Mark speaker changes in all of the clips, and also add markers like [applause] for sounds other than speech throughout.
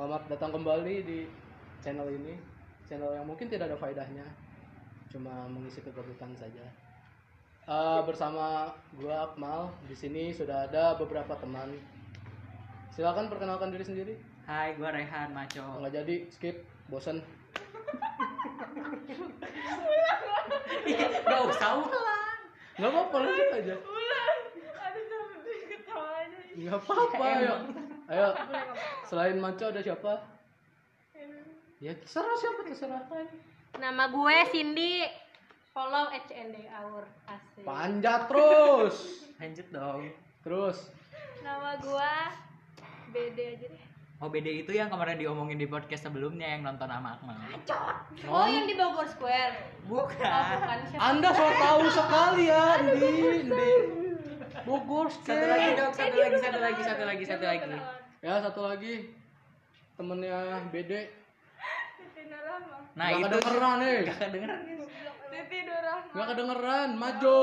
Speaker 1: Selamat datang kembali di channel ini. Channel yang mungkin tidak ada faedahnya, cuma mengisi kegabutan saja. Eh, bersama gua Akmal, di sini sudah ada beberapa teman. Silakan perkenalkan diri sendiri.
Speaker 2: Hai, gua Rehan Maco.
Speaker 1: Nggak jadi, skip, bosen. [laughs]
Speaker 2: Gak usah ulang.
Speaker 1: Nggak apa-apa, lanjut aja.
Speaker 3: Aduh sampai ketawa aja.
Speaker 1: Nggak apa-apa, ayo. Ayo, selain Manco ada siapa? Ya terserah siapa terserah.
Speaker 3: Nama gue Cindy. Follow HND Aur asik.
Speaker 1: Panjat terus.
Speaker 2: Lanjut dong.
Speaker 1: Terus.
Speaker 3: Nama gue BD aja deh.
Speaker 2: Oh, BD itu yang kemarin diomongin di podcast sebelumnya yang nonton sama Akmal.
Speaker 3: Oh, yang di Bogor Square. Oh,
Speaker 2: Bukan.
Speaker 3: bukan siapa?
Speaker 1: Anda so tahu sekali ya, Indi. Bogor
Speaker 2: Satu lagi dong, satu lagi, satu lagi, satu lagi, satu lagi.
Speaker 1: Ya satu lagi temennya BD.
Speaker 2: Nah,
Speaker 1: Nggak
Speaker 2: itu
Speaker 1: kedengeran nih.
Speaker 2: Gak kedengeran.
Speaker 3: Titi Nurahma.
Speaker 1: Nggak kedengeran, maju.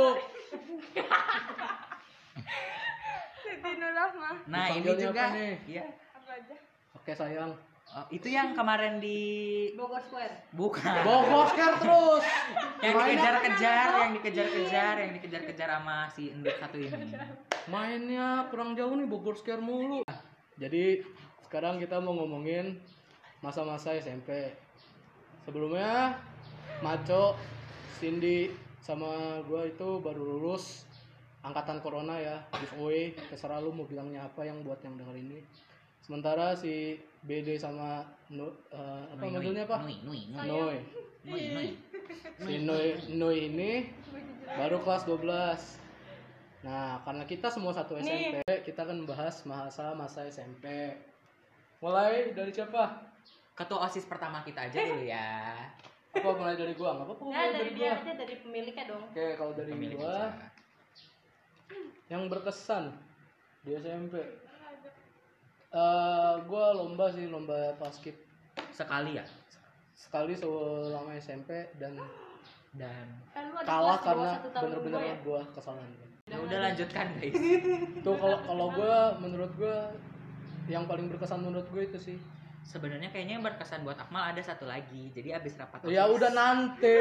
Speaker 3: Titi Nurahma.
Speaker 2: Nah, ini juga. Iya.
Speaker 3: Apa aja?
Speaker 1: Oke sayang.
Speaker 2: Oh, itu yang kemarin di
Speaker 3: Bogor Square.
Speaker 2: bukan.
Speaker 1: Bogor Square terus.
Speaker 2: yang dikejar-kejar, yang dikejar-kejar, yang dikejar-kejar sama si endut satu ini.
Speaker 1: Mainnya kurang jauh nih Bogor Square mulu. Jadi sekarang kita mau ngomongin masa-masa SMP. Sebelumnya Maco, Cindy sama gua itu baru lulus angkatan corona ya giveaway terserah lu mau bilangnya apa yang buat yang denger ini sementara si BD sama Nu, eh, apa
Speaker 2: Nui,
Speaker 1: manggilnya apa
Speaker 2: Nui, Nui, Nui.
Speaker 1: Noi
Speaker 2: Nui, Nui.
Speaker 1: si Noi, Noi ini baru kelas 12 nah karena kita semua satu SMP kita akan membahas masa masa SMP mulai dari siapa
Speaker 2: Ketua OSIS pertama kita aja dulu ya.
Speaker 1: apa mulai dari gua nggak apa-apa
Speaker 3: Nah, dari
Speaker 1: dari
Speaker 3: dia
Speaker 1: gua
Speaker 3: aja dari pemiliknya dong.
Speaker 1: oke kalau dari
Speaker 2: Pemilik
Speaker 1: gua
Speaker 2: aja.
Speaker 1: yang berkesan di SMP eh gua lomba sih lomba basket
Speaker 2: Sekali ya.
Speaker 1: sekali selama SMP dan
Speaker 2: Dan
Speaker 3: Kan
Speaker 1: kalah karena bener-bener
Speaker 3: ya.
Speaker 1: gua kesalahan
Speaker 2: ya udah lanjutkan guys. [laughs]
Speaker 1: tuh kalau kalau gua menurut gua yang paling berkesan menurut gue itu sih.
Speaker 2: Sebenarnya kayaknya yang berkesan buat Akmal ada satu lagi. Jadi abis rapat
Speaker 1: ya udah nanti.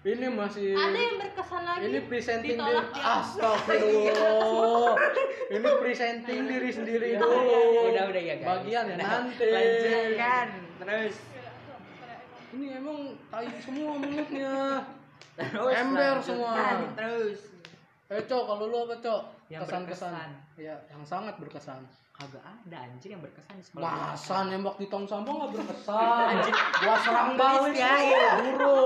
Speaker 1: Ini masih
Speaker 3: Ada yang berkesan lagi.
Speaker 1: ini presenting diri. Astagfirullah. [laughs] Ini presenting diri sendiri
Speaker 2: Ya,
Speaker 1: dulu.
Speaker 2: Udah udah ya guys.
Speaker 1: bagian ya nanti.
Speaker 2: Lanjutkan. Terus.
Speaker 1: ini emang tai semua mulutnya.
Speaker 2: Terus
Speaker 1: Ember
Speaker 2: lanjutkan.
Speaker 1: semua.
Speaker 2: Terus.
Speaker 1: Eh cok kalau lu apa cok
Speaker 2: Yang
Speaker 1: kesan-kesan
Speaker 2: berkesan.
Speaker 1: ya yang sangat berkesan
Speaker 2: Kagak ada anjir yang berkesan di sekolah.
Speaker 1: masa nembak di tong sampah nggak berkesan
Speaker 2: Anjir.
Speaker 1: gua serang balik
Speaker 2: ya,
Speaker 1: lu,
Speaker 2: iya.
Speaker 1: buru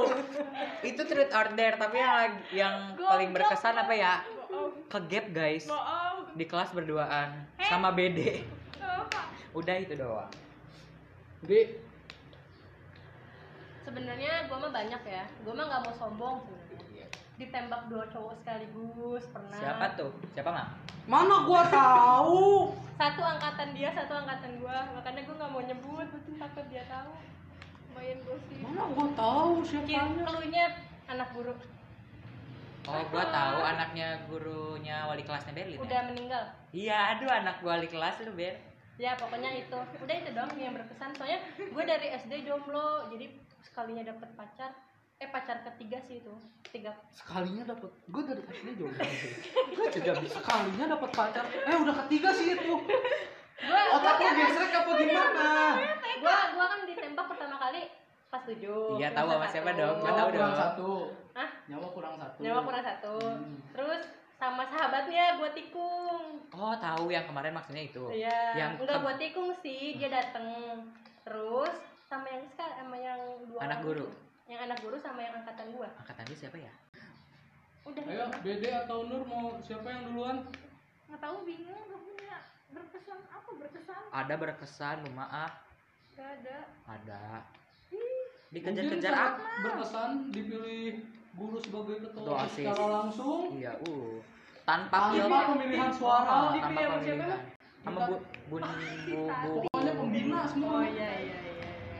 Speaker 2: Itu truth or dare, tapi yang yang paling berkesan apa ya? Ke gap guys. Di kelas berduaan sama BD. Udah itu doang.
Speaker 1: di
Speaker 3: Sebenarnya gue mah banyak ya. Gue mah nggak mau sombong sebenarnya. Ditembak dua cowok sekaligus pernah.
Speaker 2: Siapa tuh? Siapa mah?
Speaker 1: mana gua tahu
Speaker 3: Satu angkatan dia, satu angkatan gue. Makanya gue nggak mau nyebut, mungkin takut dia tahu. Lumayan gosip.
Speaker 1: mana gua tahu siapanya
Speaker 3: keluarnya anak guru
Speaker 2: Oh, gua tahu anaknya gurunya wali kelasnya Berlin. ya?
Speaker 3: udah meninggal.
Speaker 2: Iya, aduh anak gua wali kelas lu, Ber.
Speaker 3: Ya pokoknya itu. Udah itu dong yang berkesan. Soalnya gue dari SD jomblo, jadi sekalinya dapet pacar. Eh pacar ketiga sih itu. Tiga
Speaker 1: sekalinya dapat gue dari SD jomblo gue tidak bisa sekalinya dapat pacar eh udah ketiga sih itu
Speaker 3: gue
Speaker 1: otak lu gesrek apa gimana
Speaker 3: gua gua kan ditembak pertama kali pas tujuh
Speaker 2: Iya, tahu sama siapa dong?
Speaker 1: Nyawa
Speaker 2: tahu
Speaker 1: kurang
Speaker 2: dong.
Speaker 1: satu
Speaker 3: Hah?
Speaker 1: nyawa kurang satu
Speaker 3: nyawa kurang satu
Speaker 1: Hmm.
Speaker 3: terus sama sahabatnya gua tikung
Speaker 2: Oh, tahu yang kemarin maksudnya itu.
Speaker 3: iya
Speaker 2: Yang
Speaker 3: enggak
Speaker 2: ke-
Speaker 3: gua tikung sih dia dateng terus sama yang sekarang sama yang dua
Speaker 2: Anak guru.
Speaker 3: Yang anak guru sama yang angkatan gua
Speaker 2: Angkatan dia siapa ya?
Speaker 3: udah
Speaker 1: ayo BD atau Nur mau siapa yang duluan
Speaker 3: nggak tahu bingung gak punya berkesan apa berkesan
Speaker 2: Ada berkesan, lu maaf.
Speaker 3: gak ada
Speaker 2: Ada. Dikejar-kejar apa?
Speaker 1: berkesan dipilih guru sebagai ketua secara langsung
Speaker 2: Iya, uh. Tanpa
Speaker 1: Tanpa pemilihan suara.
Speaker 2: Oh, tanpa
Speaker 3: sama
Speaker 2: pemilihan. Sama bu, bu, bu,
Speaker 1: pokoknya pembina semua
Speaker 3: oh iya iya iya, iya.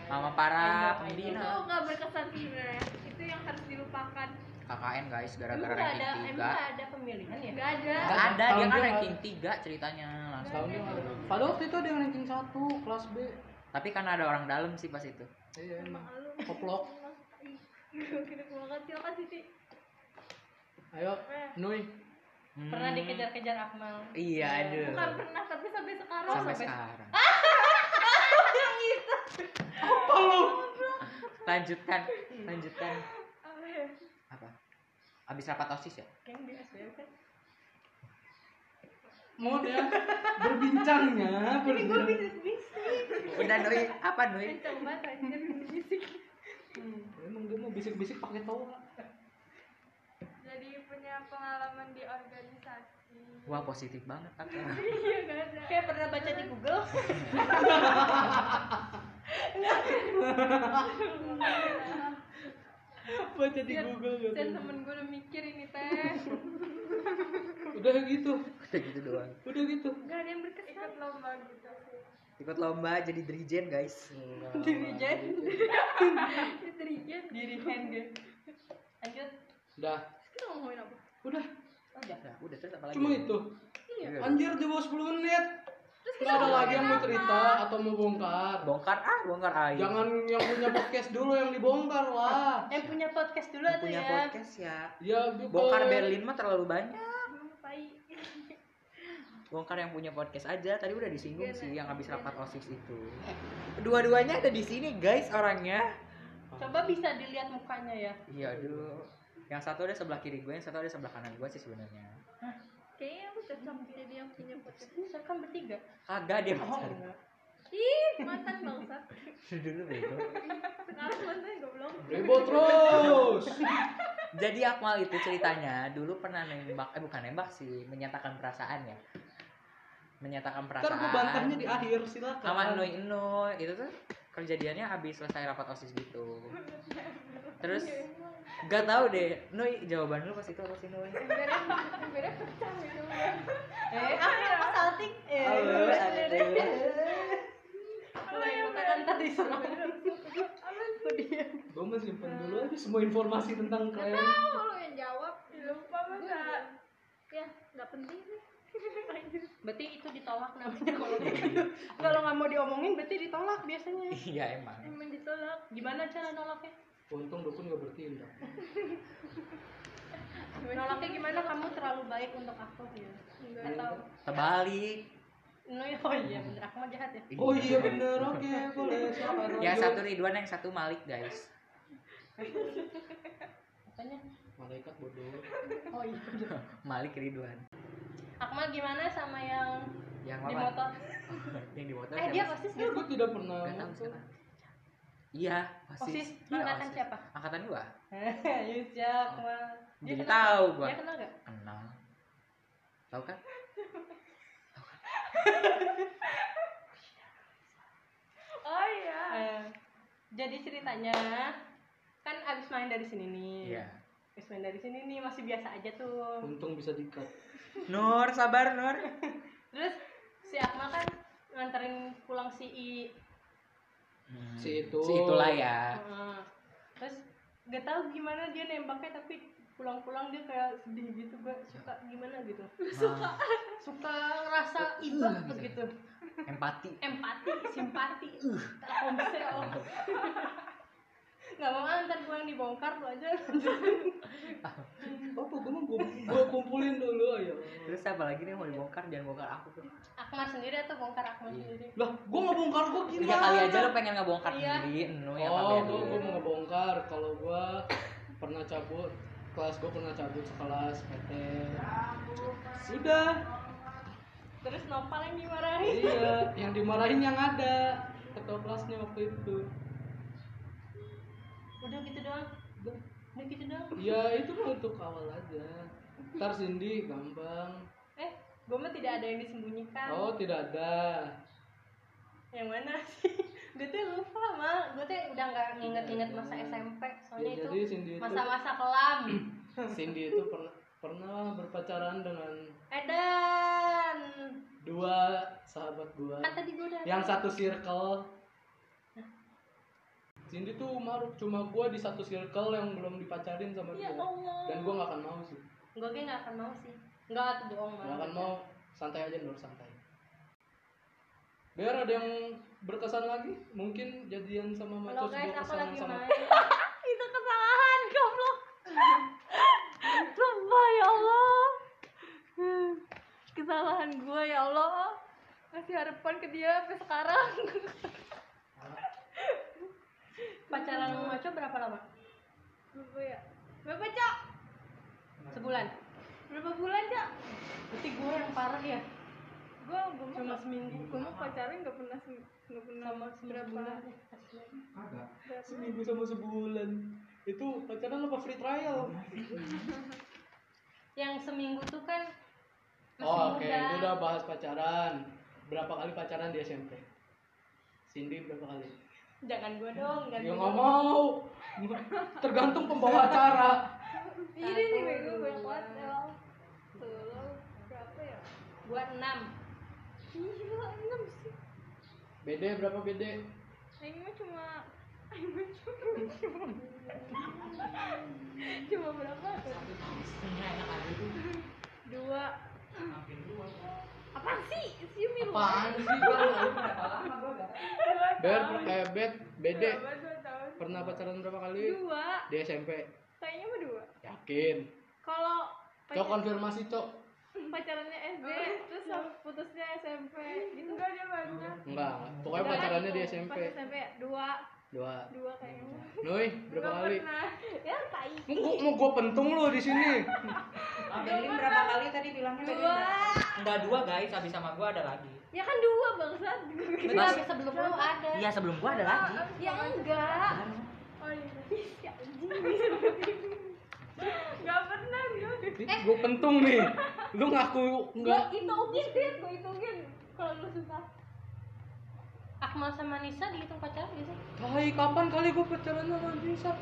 Speaker 2: Sama para
Speaker 3: Itu
Speaker 2: pembina.
Speaker 4: itu nggak berkesan sih sebenarnya itu yang harus dilupakan
Speaker 2: KKN guys
Speaker 3: Emang
Speaker 2: gara-gara
Speaker 3: ada,
Speaker 2: ranking
Speaker 3: emang
Speaker 2: 3
Speaker 3: nggak ada pemilihan ya?
Speaker 4: Nggak ada.
Speaker 2: Gak ada, dia kan ranking 3 ceritanya langsung
Speaker 1: Setahun dia ada. Pada waktu itu ada yang ranking 1 kelas B.
Speaker 2: Tapi kan ada orang dalam sih pas itu
Speaker 1: Iya emang. Koplok. Ayo, Nui.
Speaker 2: Hmm.
Speaker 3: Pernah dikejar-kejar Akmal.
Speaker 2: Iya aduh
Speaker 4: Bukan pernah, tapi sampai sekarang.
Speaker 2: Sampai
Speaker 3: sampai-
Speaker 2: sekarang Lanjutkan Lanjutkan
Speaker 4: Apa?
Speaker 2: Apa? Abis rapat OSIS ya?
Speaker 3: SBM kan?
Speaker 1: Mau dia berbincangnya,
Speaker 4: Ini gue
Speaker 1: berbincang.
Speaker 4: bisnis-bisnis.
Speaker 2: Udah Nui, apa?
Speaker 4: Kenceng banget anjir bisnis-bisnis.
Speaker 1: Emang dia mau bisik-bisik pakai tawa.
Speaker 4: Jadi punya pengalaman di organisasi.
Speaker 2: Wah positif banget kan
Speaker 4: Iya.
Speaker 3: Kayak pernah baca di Google. [laughs]
Speaker 1: Baca di
Speaker 4: Dan-
Speaker 1: Google gitu.
Speaker 4: Dan temen gue udah mikir ini teh. [laughs]
Speaker 1: Udah gitu.
Speaker 2: Udah gitu doang
Speaker 1: Udah gitu.
Speaker 4: Gak ada yang berkesan. Ikut lomba gitu sih.
Speaker 2: Ikut lomba jadi dirijen guys
Speaker 3: Dirijen. [laughs]
Speaker 4: Dirijen.
Speaker 3: Diri hand dia. Lanjut.
Speaker 1: Udah.
Speaker 4: Kita ngomongin apa?
Speaker 1: Udah.
Speaker 3: Udah.
Speaker 2: Udah, udah terus apa lagi?
Speaker 1: Cuma itu.
Speaker 2: Iya.
Speaker 1: Anjir di bawah 10 menit. Gak ada lagi yang mau cerita atau mau bongkar.
Speaker 2: Bongkar ah, bongkar aja.
Speaker 1: Jangan yang punya podcast dulu yang dibongkar lah.
Speaker 3: Yang punya podcast dulu
Speaker 2: Yang
Speaker 3: tuh
Speaker 2: punya
Speaker 3: ya.
Speaker 2: podcast ya.
Speaker 1: Ya,
Speaker 2: Bongkar
Speaker 1: boleh.
Speaker 2: Berlin mah terlalu banyak. Bongkar yang punya podcast aja. Tadi udah disinggung
Speaker 4: Gila,
Speaker 2: sih yang habis
Speaker 4: gila.
Speaker 2: rapat OSIS itu. Dua-duanya ada di sini guys orangnya.
Speaker 3: Coba bisa dilihat mukanya ya.
Speaker 2: Iya, aduh. Yang satu ada sebelah kiri gue, yang satu ada sebelah kanan gue sih sebenarnya.
Speaker 4: Kayaknya aku cocok jadi yang punya podcast.
Speaker 3: Bisa kan bertiga.
Speaker 2: Kagak dia
Speaker 3: Oh,
Speaker 2: pacar.
Speaker 3: enggak.
Speaker 4: Ih, mantan bangsat.
Speaker 2: Dulu bego.
Speaker 4: Sekarang mantan goblok.
Speaker 1: Rebo terus. [laughs]
Speaker 2: Jadi Akmal itu ceritanya dulu pernah nembak, eh bukan nembak sih, menyatakan perasaan ya. Menyatakan perasaan.
Speaker 1: gue bantahnya di akhir silakan.
Speaker 2: sama Nui Nui itu tuh kejadiannya habis selesai rapat osis gitu [laughs] terus gak tahu deh Nui jawaban lu pas itu apa sih Nui
Speaker 4: Embernya, embernya pecah gitu.
Speaker 3: Eh, apa apa salting? Eh,
Speaker 2: Halo, aduh.
Speaker 3: Kalau yang katakan tadi sama.
Speaker 1: Gue mau simpen dulu aja semua informasi tentang klien.
Speaker 4: Tahu lu yang jawab. Lupa masa. Ya, nggak penting sih.
Speaker 3: Berarti itu ditolak namanya kalau gitu. Kalau nggak mau diomongin berarti ditolak biasanya.
Speaker 2: iya emang
Speaker 4: Emang ditolak.
Speaker 3: Gimana cara nolaknya?
Speaker 1: Untung dukun gak bertindak.
Speaker 3: Nolaknya gimana? Kamu terlalu baik untuk aku ya?
Speaker 4: Enggak.
Speaker 3: Atau
Speaker 2: terbalik
Speaker 3: No, oh iya bener aku mah jahat ya.
Speaker 1: Oh iya bener, oke boleh [laughs] silakan.
Speaker 2: yang satu Ridwan yang satu Malik guys
Speaker 3: Katanya.
Speaker 1: Malaikat bodoh.
Speaker 3: Oh iya. bener. [laughs]
Speaker 2: Malik Ridwan
Speaker 3: Akmal gimana sama yang
Speaker 2: yang
Speaker 3: di motor? [laughs]
Speaker 2: yang di motor
Speaker 3: Eh dia
Speaker 2: siapa?
Speaker 3: osis
Speaker 1: Ya gue tidak pernah.
Speaker 2: Gak sekarang iya
Speaker 3: Osis.
Speaker 2: osis
Speaker 3: Lu
Speaker 2: Iya,
Speaker 3: angkatan
Speaker 2: OSIS.
Speaker 3: siapa?
Speaker 2: angkatan dua [laughs]
Speaker 3: Yusya Akmal. Dia
Speaker 2: jadi
Speaker 3: kenal
Speaker 2: tahu
Speaker 3: gak?
Speaker 2: gua
Speaker 3: Dia kenal gak?
Speaker 2: kenal tahu kan [laughs]
Speaker 4: Oh iya.
Speaker 3: Eh, jadi ceritanya kan abis main dari sini nih.
Speaker 2: iya
Speaker 3: Abis main dari sini nih masih biasa aja tuh.
Speaker 1: Untung bisa dikat.
Speaker 2: Nur sabar Nur [laughs]
Speaker 3: Terus si Akmal kan nganterin pulang si I.
Speaker 2: Hmm,
Speaker 1: Si itu.
Speaker 2: si itulah ya
Speaker 3: Heeh. Terus gak tahu gimana dia nembaknya tapi pulang-pulang dia kayak sedih gitu gak suka gimana gitu.
Speaker 2: Nah,
Speaker 3: Suka ngerasa iba begitu.
Speaker 2: empati
Speaker 3: Empati, simpati, telkomsel. [laughs] Gak mau ah, ntar gue yang dibongkar lu aja.
Speaker 1: Apa gue mau gue kumpulin dulu ayo.
Speaker 2: terus apa lagi nih mau dibongkar jangan bongkar aku tuh
Speaker 3: Akmal sendiri atau bongkar Akmal
Speaker 2: Iya.
Speaker 3: sendiri?
Speaker 1: Lah, gue nggak bongkar gue gimana?
Speaker 2: tiga kali aja lo pengen ngebongkar
Speaker 3: Iya.
Speaker 2: sendiri enu yang
Speaker 1: Oh, gue gue mau ngebongkar. Kalau gue pernah cabut kelas gue pernah cabut sekelas PT. Sudah.
Speaker 3: Terus Nopal yang dimarahin.
Speaker 1: iya, yang dimarahin yang ada ketua kelasnya waktu itu.
Speaker 3: Udah gitu doang.
Speaker 1: Udah.
Speaker 3: Gitu doang.
Speaker 1: Ya itu mah untuk awal aja. Ntar Cindy gampang.
Speaker 3: Eh, gue mah tidak ada yang disembunyikan.
Speaker 1: Oh tidak ada.
Speaker 3: Yang mana sih? [laughs] Gue tuh lupa mal. Gue tuh udah nggak nginget-inget masa SMP. Soalnya
Speaker 1: Ya,
Speaker 3: itu
Speaker 1: jadi Cindy itu
Speaker 3: masa-masa kelam. [clears throat]
Speaker 1: Cindy itu pernah pernah berpacaran dengan
Speaker 3: Edan.
Speaker 1: dua sahabat gua.
Speaker 3: Kan tadi gue udah.
Speaker 1: Yang satu circle. Cindy tuh maruk cuma gua di satu circle yang belum dipacarin sama
Speaker 3: Ya
Speaker 1: dia
Speaker 3: Allah.
Speaker 1: dan gua nggak akan mau sih
Speaker 3: Gue kayak nggak akan mau sih. Nggak tuh bohong banget.
Speaker 1: akan mau santai aja nur santai biar ada yang berkesan lagi mungkin jadian sama
Speaker 3: Halo
Speaker 1: maco
Speaker 3: guys,
Speaker 1: sebuah
Speaker 3: aku
Speaker 1: kesan
Speaker 3: lagi
Speaker 1: sama. [laughs]
Speaker 3: Itu kesalahan, goblok. [laughs] Sumpah ya Allah. Kesalahan gue ya Allah. Kasih harapan ke dia sampai sekarang. [laughs] Pacaran sama Maco berapa lama?
Speaker 4: Berapa ya? Berapa, Cak?
Speaker 3: Sebulan.
Speaker 4: Berapa bulan, Cak?
Speaker 3: Berarti gue yang parah ya.
Speaker 4: Gue gue
Speaker 3: Cuma seminggu.
Speaker 4: gue mah pacaran nggak pernah nggak pernah
Speaker 3: Sama
Speaker 4: berapa
Speaker 3: sebulan.
Speaker 2: Agak.
Speaker 1: seminggu sama sebulan itu pacaran apa free trial [laughs]
Speaker 3: Yang seminggu tuh kan masih
Speaker 1: oh, oke
Speaker 3: muda.
Speaker 1: itu udah bahas pacaran berapa kali pacaran di SMP Cindy berapa kali
Speaker 3: Jangan gue dong, ganti
Speaker 1: ya nggak mau tergantung pembawa acara
Speaker 4: ini sih bego banyak banget ya Tuh, berapa ya
Speaker 3: Gua enam.
Speaker 4: gila enam sih
Speaker 1: BD berapa BD
Speaker 4: ini mah cuma ini mah cuma cuma berapa tuh
Speaker 2: Setengah enak aja tuh.
Speaker 4: dua
Speaker 2: Hampir dua.
Speaker 4: Apa sih? Sih milu
Speaker 1: apaan sih?
Speaker 2: Gua lalu berapa lama gua gak
Speaker 1: Ber eh
Speaker 4: dua tahun
Speaker 1: pernah pacaran berapa kali?
Speaker 4: Dua.
Speaker 1: Di SMP
Speaker 4: kayaknya mah dua.
Speaker 1: Yakin?
Speaker 4: Kalau
Speaker 1: cok konfirmasi cok.
Speaker 4: Pacarannya SD terus putusnya SMP gitu. Enggak dia banyak
Speaker 1: enggak. Pokoknya pacarannya di SMP
Speaker 4: SMP ya dua
Speaker 1: dua.
Speaker 4: Dua kayaknya.
Speaker 1: Noi berapa
Speaker 4: Nggak
Speaker 1: kali?
Speaker 4: pernah. Ya tai.
Speaker 1: Mau gua, mau gua pentung lo di sini. [laughs]
Speaker 2: Amelin berapa kali tadi bilangnya? Tadi?
Speaker 4: dua.
Speaker 2: Enggak dua guys, habis sama gua ada lagi.
Speaker 4: ya kan dua bangsat.
Speaker 3: Enggak, tapi sebelum lu ada.
Speaker 2: Iya sebelum gua ada lagi.
Speaker 4: ya enggak. Oh iya. Ya anjing. Gak pernah gue
Speaker 1: Ih, gua pentung nih. Lu ngaku enggak
Speaker 4: Gue hitungin deh, gue hitungin Kalau lu susah
Speaker 3: Akmal sama Nisa dihitung pacaran gak sih?
Speaker 1: Hai, kapan kali gua pacaran sama Nisa?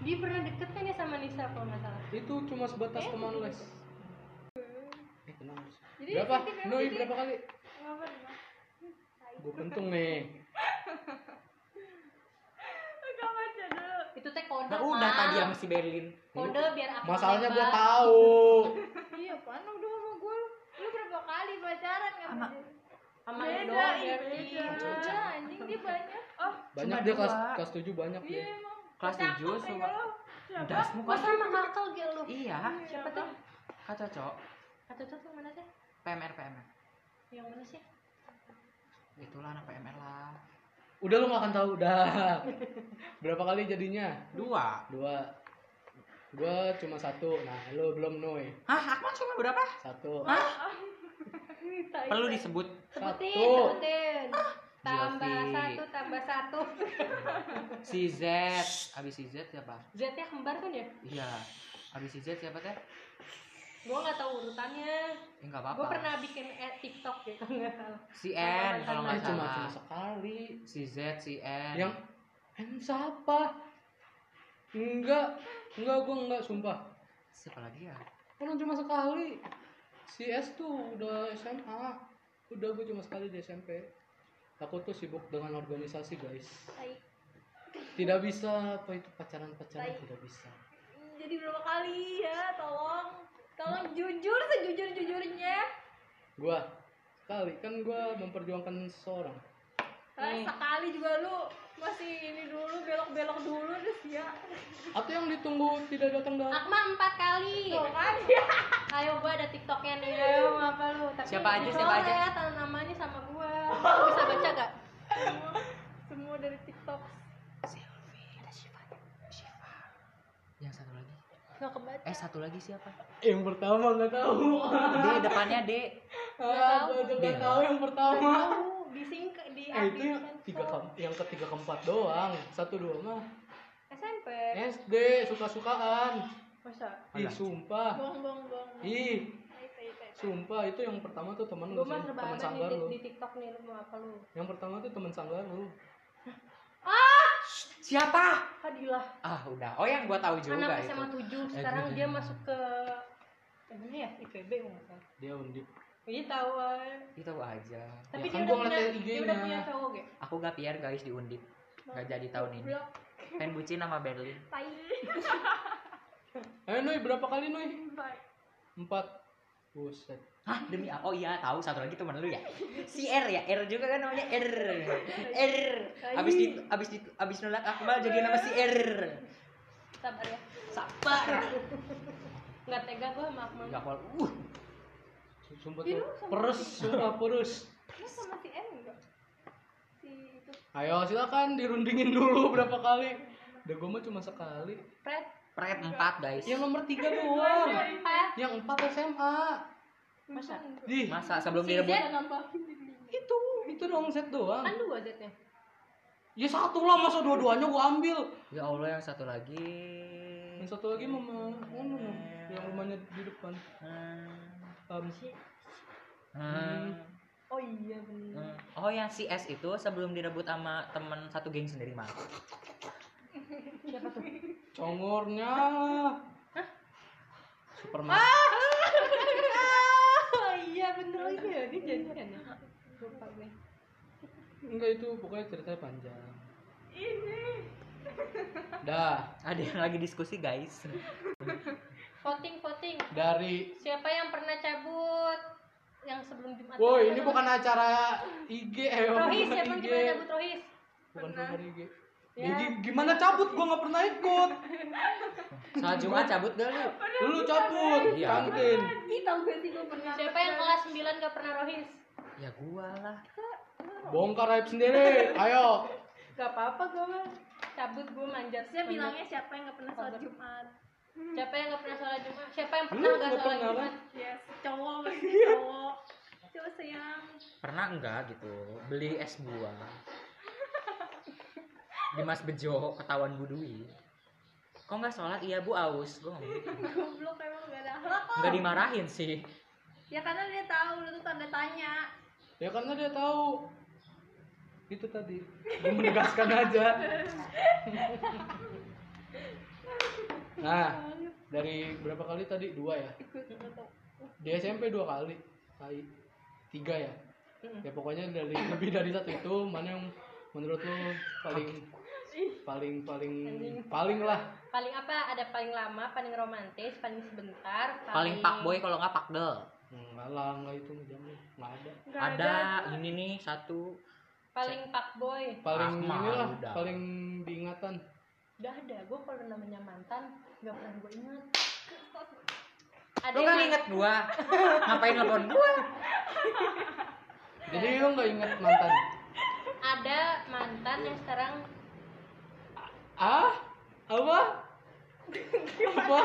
Speaker 3: Dia pernah deket kan ya sama Nisa kalau nggak salah.
Speaker 1: Itu cuma sebatas teman les. Eh, tenang.
Speaker 4: Jadi,
Speaker 1: berapa?
Speaker 4: jadi,
Speaker 1: Noi berapa kali? Gua pentung nih. [laughs]
Speaker 4: Dulu
Speaker 3: Itu teh kode.
Speaker 2: Nah udah tadi sama si Berlin.
Speaker 3: Kode biar Akmal
Speaker 1: Masalahnya gua
Speaker 3: nembak.
Speaker 1: tahu. [laughs]
Speaker 4: Iya, apaan udah sama gue Lu berapa kali pacaran
Speaker 2: Sama-
Speaker 3: Sama
Speaker 4: Beda,
Speaker 3: doang
Speaker 4: ih,
Speaker 3: berarti.
Speaker 4: beda Anjing dia banyak Oh,
Speaker 1: Banyak
Speaker 2: Cuma
Speaker 1: dia kelas
Speaker 2: dua.
Speaker 1: kelas 7 banyak
Speaker 4: iya
Speaker 1: dia.
Speaker 4: emang
Speaker 2: Kelas tujuh,
Speaker 4: lo. Siapa?
Speaker 2: Dasmu
Speaker 3: Gua
Speaker 2: kok.
Speaker 3: sama kakak gitu lu.
Speaker 2: Iya.
Speaker 3: Siapa tuh?
Speaker 2: Kak Cocok.
Speaker 3: Kata tuh yang mana sih?
Speaker 2: PMR PMR.
Speaker 3: Yang mana sih?
Speaker 2: Itulah anak PMR lah.
Speaker 1: Udah lu gak akan tahu dah. Berapa kali jadinya?
Speaker 2: Dua.
Speaker 1: Dua. Gua cuma satu. Nah, lu belum Noi.
Speaker 2: Hah, Akmal cuma berapa?
Speaker 1: Satu.
Speaker 4: Tai.
Speaker 2: Perlu disebut.
Speaker 3: Sebutin,
Speaker 1: Satu.
Speaker 3: sebutin. Tambah
Speaker 2: Jovi.
Speaker 3: satu, tambah satu. [laughs]
Speaker 2: Si Z. Abis si Z siapa?
Speaker 3: Z-nya kembar kan ya?
Speaker 2: Iya. Abis si Z siapa teh?
Speaker 3: Gua nggak tahu urutannya.
Speaker 2: Ya enggak apa-apa.
Speaker 3: Gua pernah bikin eh, TikTok gitu nggak salah.
Speaker 2: Si N kalau
Speaker 1: Eh,
Speaker 2: nggak
Speaker 1: cuma
Speaker 2: salah.
Speaker 1: cuma sekali.
Speaker 2: Si Z, si N.
Speaker 1: Yang N siapa? Enggak, enggak gua enggak sumpah.
Speaker 2: siapa lagi ya?
Speaker 1: Orang cuma sekali. Si S tuh udah SMA. Udah gue cuma sekali di SMP. Aku tuh sibuk dengan organisasi guys. Tidak bisa apa itu pacaran-pacaran
Speaker 4: Tai.
Speaker 1: tidak bisa.
Speaker 4: Jadi berapa kali ya, tolong Tolong jujur sejujur-jujurnya
Speaker 1: Gua sekali kan gua memperjuangkan seseorang.
Speaker 3: Nih.
Speaker 4: Sekali juga lu masih ini dulu, belok-belok dulu terus ya
Speaker 1: Atau yang ditunggu tidak datang datang.
Speaker 3: Akmal empat kali.
Speaker 4: Tuh kan ya [laughs]
Speaker 3: Ayo gua ada TikToknya nih. Ayo mau apa lu? Tapi
Speaker 2: Siapa aja, siapa aja?
Speaker 3: Ya, tanda namanya sama gua. Lu [laughs] bisa baca gak?
Speaker 4: semua, semua dari TikTok
Speaker 2: Silvi, ada Shiva. Shiva. Yang satu lagi.
Speaker 4: Gak kebaca
Speaker 2: Eh, satu lagi siapa?
Speaker 1: Yang pertama nggak tahu.
Speaker 2: D depannya D.
Speaker 1: Gua juga nggak tahu yang pertama.
Speaker 3: Tahu di sing di
Speaker 1: Eh itu yang tiga ke- yang ketiga keempat doang. Satu dua mah
Speaker 3: SMP.
Speaker 1: SD suka-sukaan.
Speaker 3: Masa?
Speaker 1: Ih sumpah.
Speaker 4: Bong, bong, bong
Speaker 1: Ih
Speaker 4: tai.
Speaker 1: sumpah itu yang pertama tuh temen lu
Speaker 3: ada
Speaker 1: sanggar lu.
Speaker 3: di, di TikTok nih lu mau apa lu?
Speaker 1: Yang pertama tuh temen sanggar lu.
Speaker 2: Siapa?
Speaker 3: Hadilah.
Speaker 2: Ah, udah. Oh, yang gua tahu juga
Speaker 3: Anak
Speaker 2: itu.
Speaker 3: SMA 7 sekarang dia masuk ke mana ya? IPB kalau nggak salah.
Speaker 1: Dia undip.
Speaker 3: Iya tahu. ay.
Speaker 2: Itu tahu aja.
Speaker 3: Tapi
Speaker 1: Ya
Speaker 3: dia
Speaker 1: kan
Speaker 3: udah
Speaker 1: gua
Speaker 3: punya dia udah
Speaker 1: IG-nya.
Speaker 3: punya cowok gak?
Speaker 2: Aku gak PR guys di Undip. Gak jadi tahun ini. Pengen bucin sama Berlin.
Speaker 4: Tai. [laughs]
Speaker 1: Eh Nui berapa kali Nui?
Speaker 4: Bye.
Speaker 1: Empat. Buset.
Speaker 2: Hah demi apa? Oh iya tahu satu lagi teman lu ya. Si R ya, R juga kan namanya R. R. Abis di abis di abis nolak Akmal jadi nama si R.
Speaker 3: sabar ya
Speaker 2: Sabar.
Speaker 3: nggak tega gue sama Akmal
Speaker 2: Gak pol. Uh.
Speaker 1: Sumpah tuh. Perus, sumpah perus.
Speaker 4: Lu sama si N enggak? Si itu.
Speaker 1: Ayo silakan dirundingin dulu berapa kali. Udah gue mah cuma sekali.
Speaker 3: Fred
Speaker 2: Pret 4 guys.
Speaker 1: Yang nomor tiga doang.
Speaker 3: empat
Speaker 1: Yang empat SMA.
Speaker 3: masa
Speaker 1: Di
Speaker 2: Masa sebelum
Speaker 3: Si
Speaker 2: direbut
Speaker 1: itu itu dong set doang.
Speaker 3: kan dua Z nya
Speaker 1: Ya satu lah masa dua-duanya gue ambil.
Speaker 2: Ya Allah yang satu lagi.
Speaker 1: Yang satu lagi mama yang di depan.
Speaker 2: Hmm.
Speaker 1: Um,
Speaker 2: Hmm.
Speaker 3: oh iya bener
Speaker 2: Hmm. Oh yang si S itu sebelum direbut sama temen satu geng sendiri mah.
Speaker 3: siapa tuh
Speaker 1: congornya. Superman.
Speaker 3: oh iya bener lagi ya ini jadian ya lupa gue
Speaker 1: Enggak itu pokoknya ceritanya panjang.
Speaker 4: Ini.
Speaker 1: Dah,
Speaker 2: Ada yang lagi diskusi guys.
Speaker 3: Voting voting
Speaker 1: dari
Speaker 3: siapa yang pernah cabut yang sebelum Jumat
Speaker 1: Woi, ini bukan acara IG eh
Speaker 3: Rohis siapa yang pernah cabut Rohis
Speaker 1: Bukan
Speaker 4: Pernah.
Speaker 1: bukan IG.
Speaker 3: Ya.
Speaker 1: Ya, gi- gimana cabut? Gua nggak pernah ikut. [laughs]
Speaker 2: Soal Jumat cabut gak lu?
Speaker 1: Lu cabut
Speaker 2: Iya.
Speaker 1: kantin.
Speaker 4: Ih, tau gak sih gue pernah.
Speaker 3: siapa yang kelas 9 gak pernah Rohis
Speaker 2: Ya gua lah.
Speaker 1: Bongkar aib sendiri. Ayo.
Speaker 3: gak apa-apa gue mah cabut gue manjat
Speaker 4: Saya bilangnya siapa yang gak pernah sholat Jumat?
Speaker 3: Siapa yang gak pernah sholat Jumat siapa yang pernah gak
Speaker 1: nggak
Speaker 3: sholat
Speaker 1: pernah,
Speaker 3: Jumat
Speaker 4: Yes, cowok maksudnya [laughs] cowok. Coba sayang.
Speaker 2: Pernah enggak gitu beli es buah di Mas Bejo ketahuan budui. Kok nggak sholat? Iya bu aus. Gue ngomong gitu.
Speaker 4: Goblok emang gak ada akhlak kok.
Speaker 2: Nggak dimarahin sih.
Speaker 4: Ya karena dia tahu lu tuh tanda tanya.
Speaker 1: Ya karena dia tahu itu tadi. Menegaskan aja. [laughs] Nah, dari berapa kali tadi? Dua ya. Di SMP dua kali. Kali tiga ya. Ya pokoknya dari lebih dari satu itu mana yang menurut lu paling paling paling paling lah
Speaker 3: paling apa ada paling lama paling romantis paling sebentar
Speaker 2: Paling pak boy kalau nggak pak del.
Speaker 1: enggak lah enggak itu jamin nggak ada
Speaker 4: Gak
Speaker 2: Ada ini nih satu.
Speaker 3: paling pak boy
Speaker 1: paling
Speaker 2: Ah,
Speaker 1: inilah
Speaker 2: udah.
Speaker 1: paling diingatan
Speaker 3: udah ada gue kalau namanya mantan nggak pernah gue ingat. Ada
Speaker 2: Lu
Speaker 3: yang
Speaker 2: nggak inget gua? Ngapain telepon gua?
Speaker 1: jadi lu nggak ingat mantan?
Speaker 3: Ada mantan yang sekarang
Speaker 1: ah? Apa? Apa?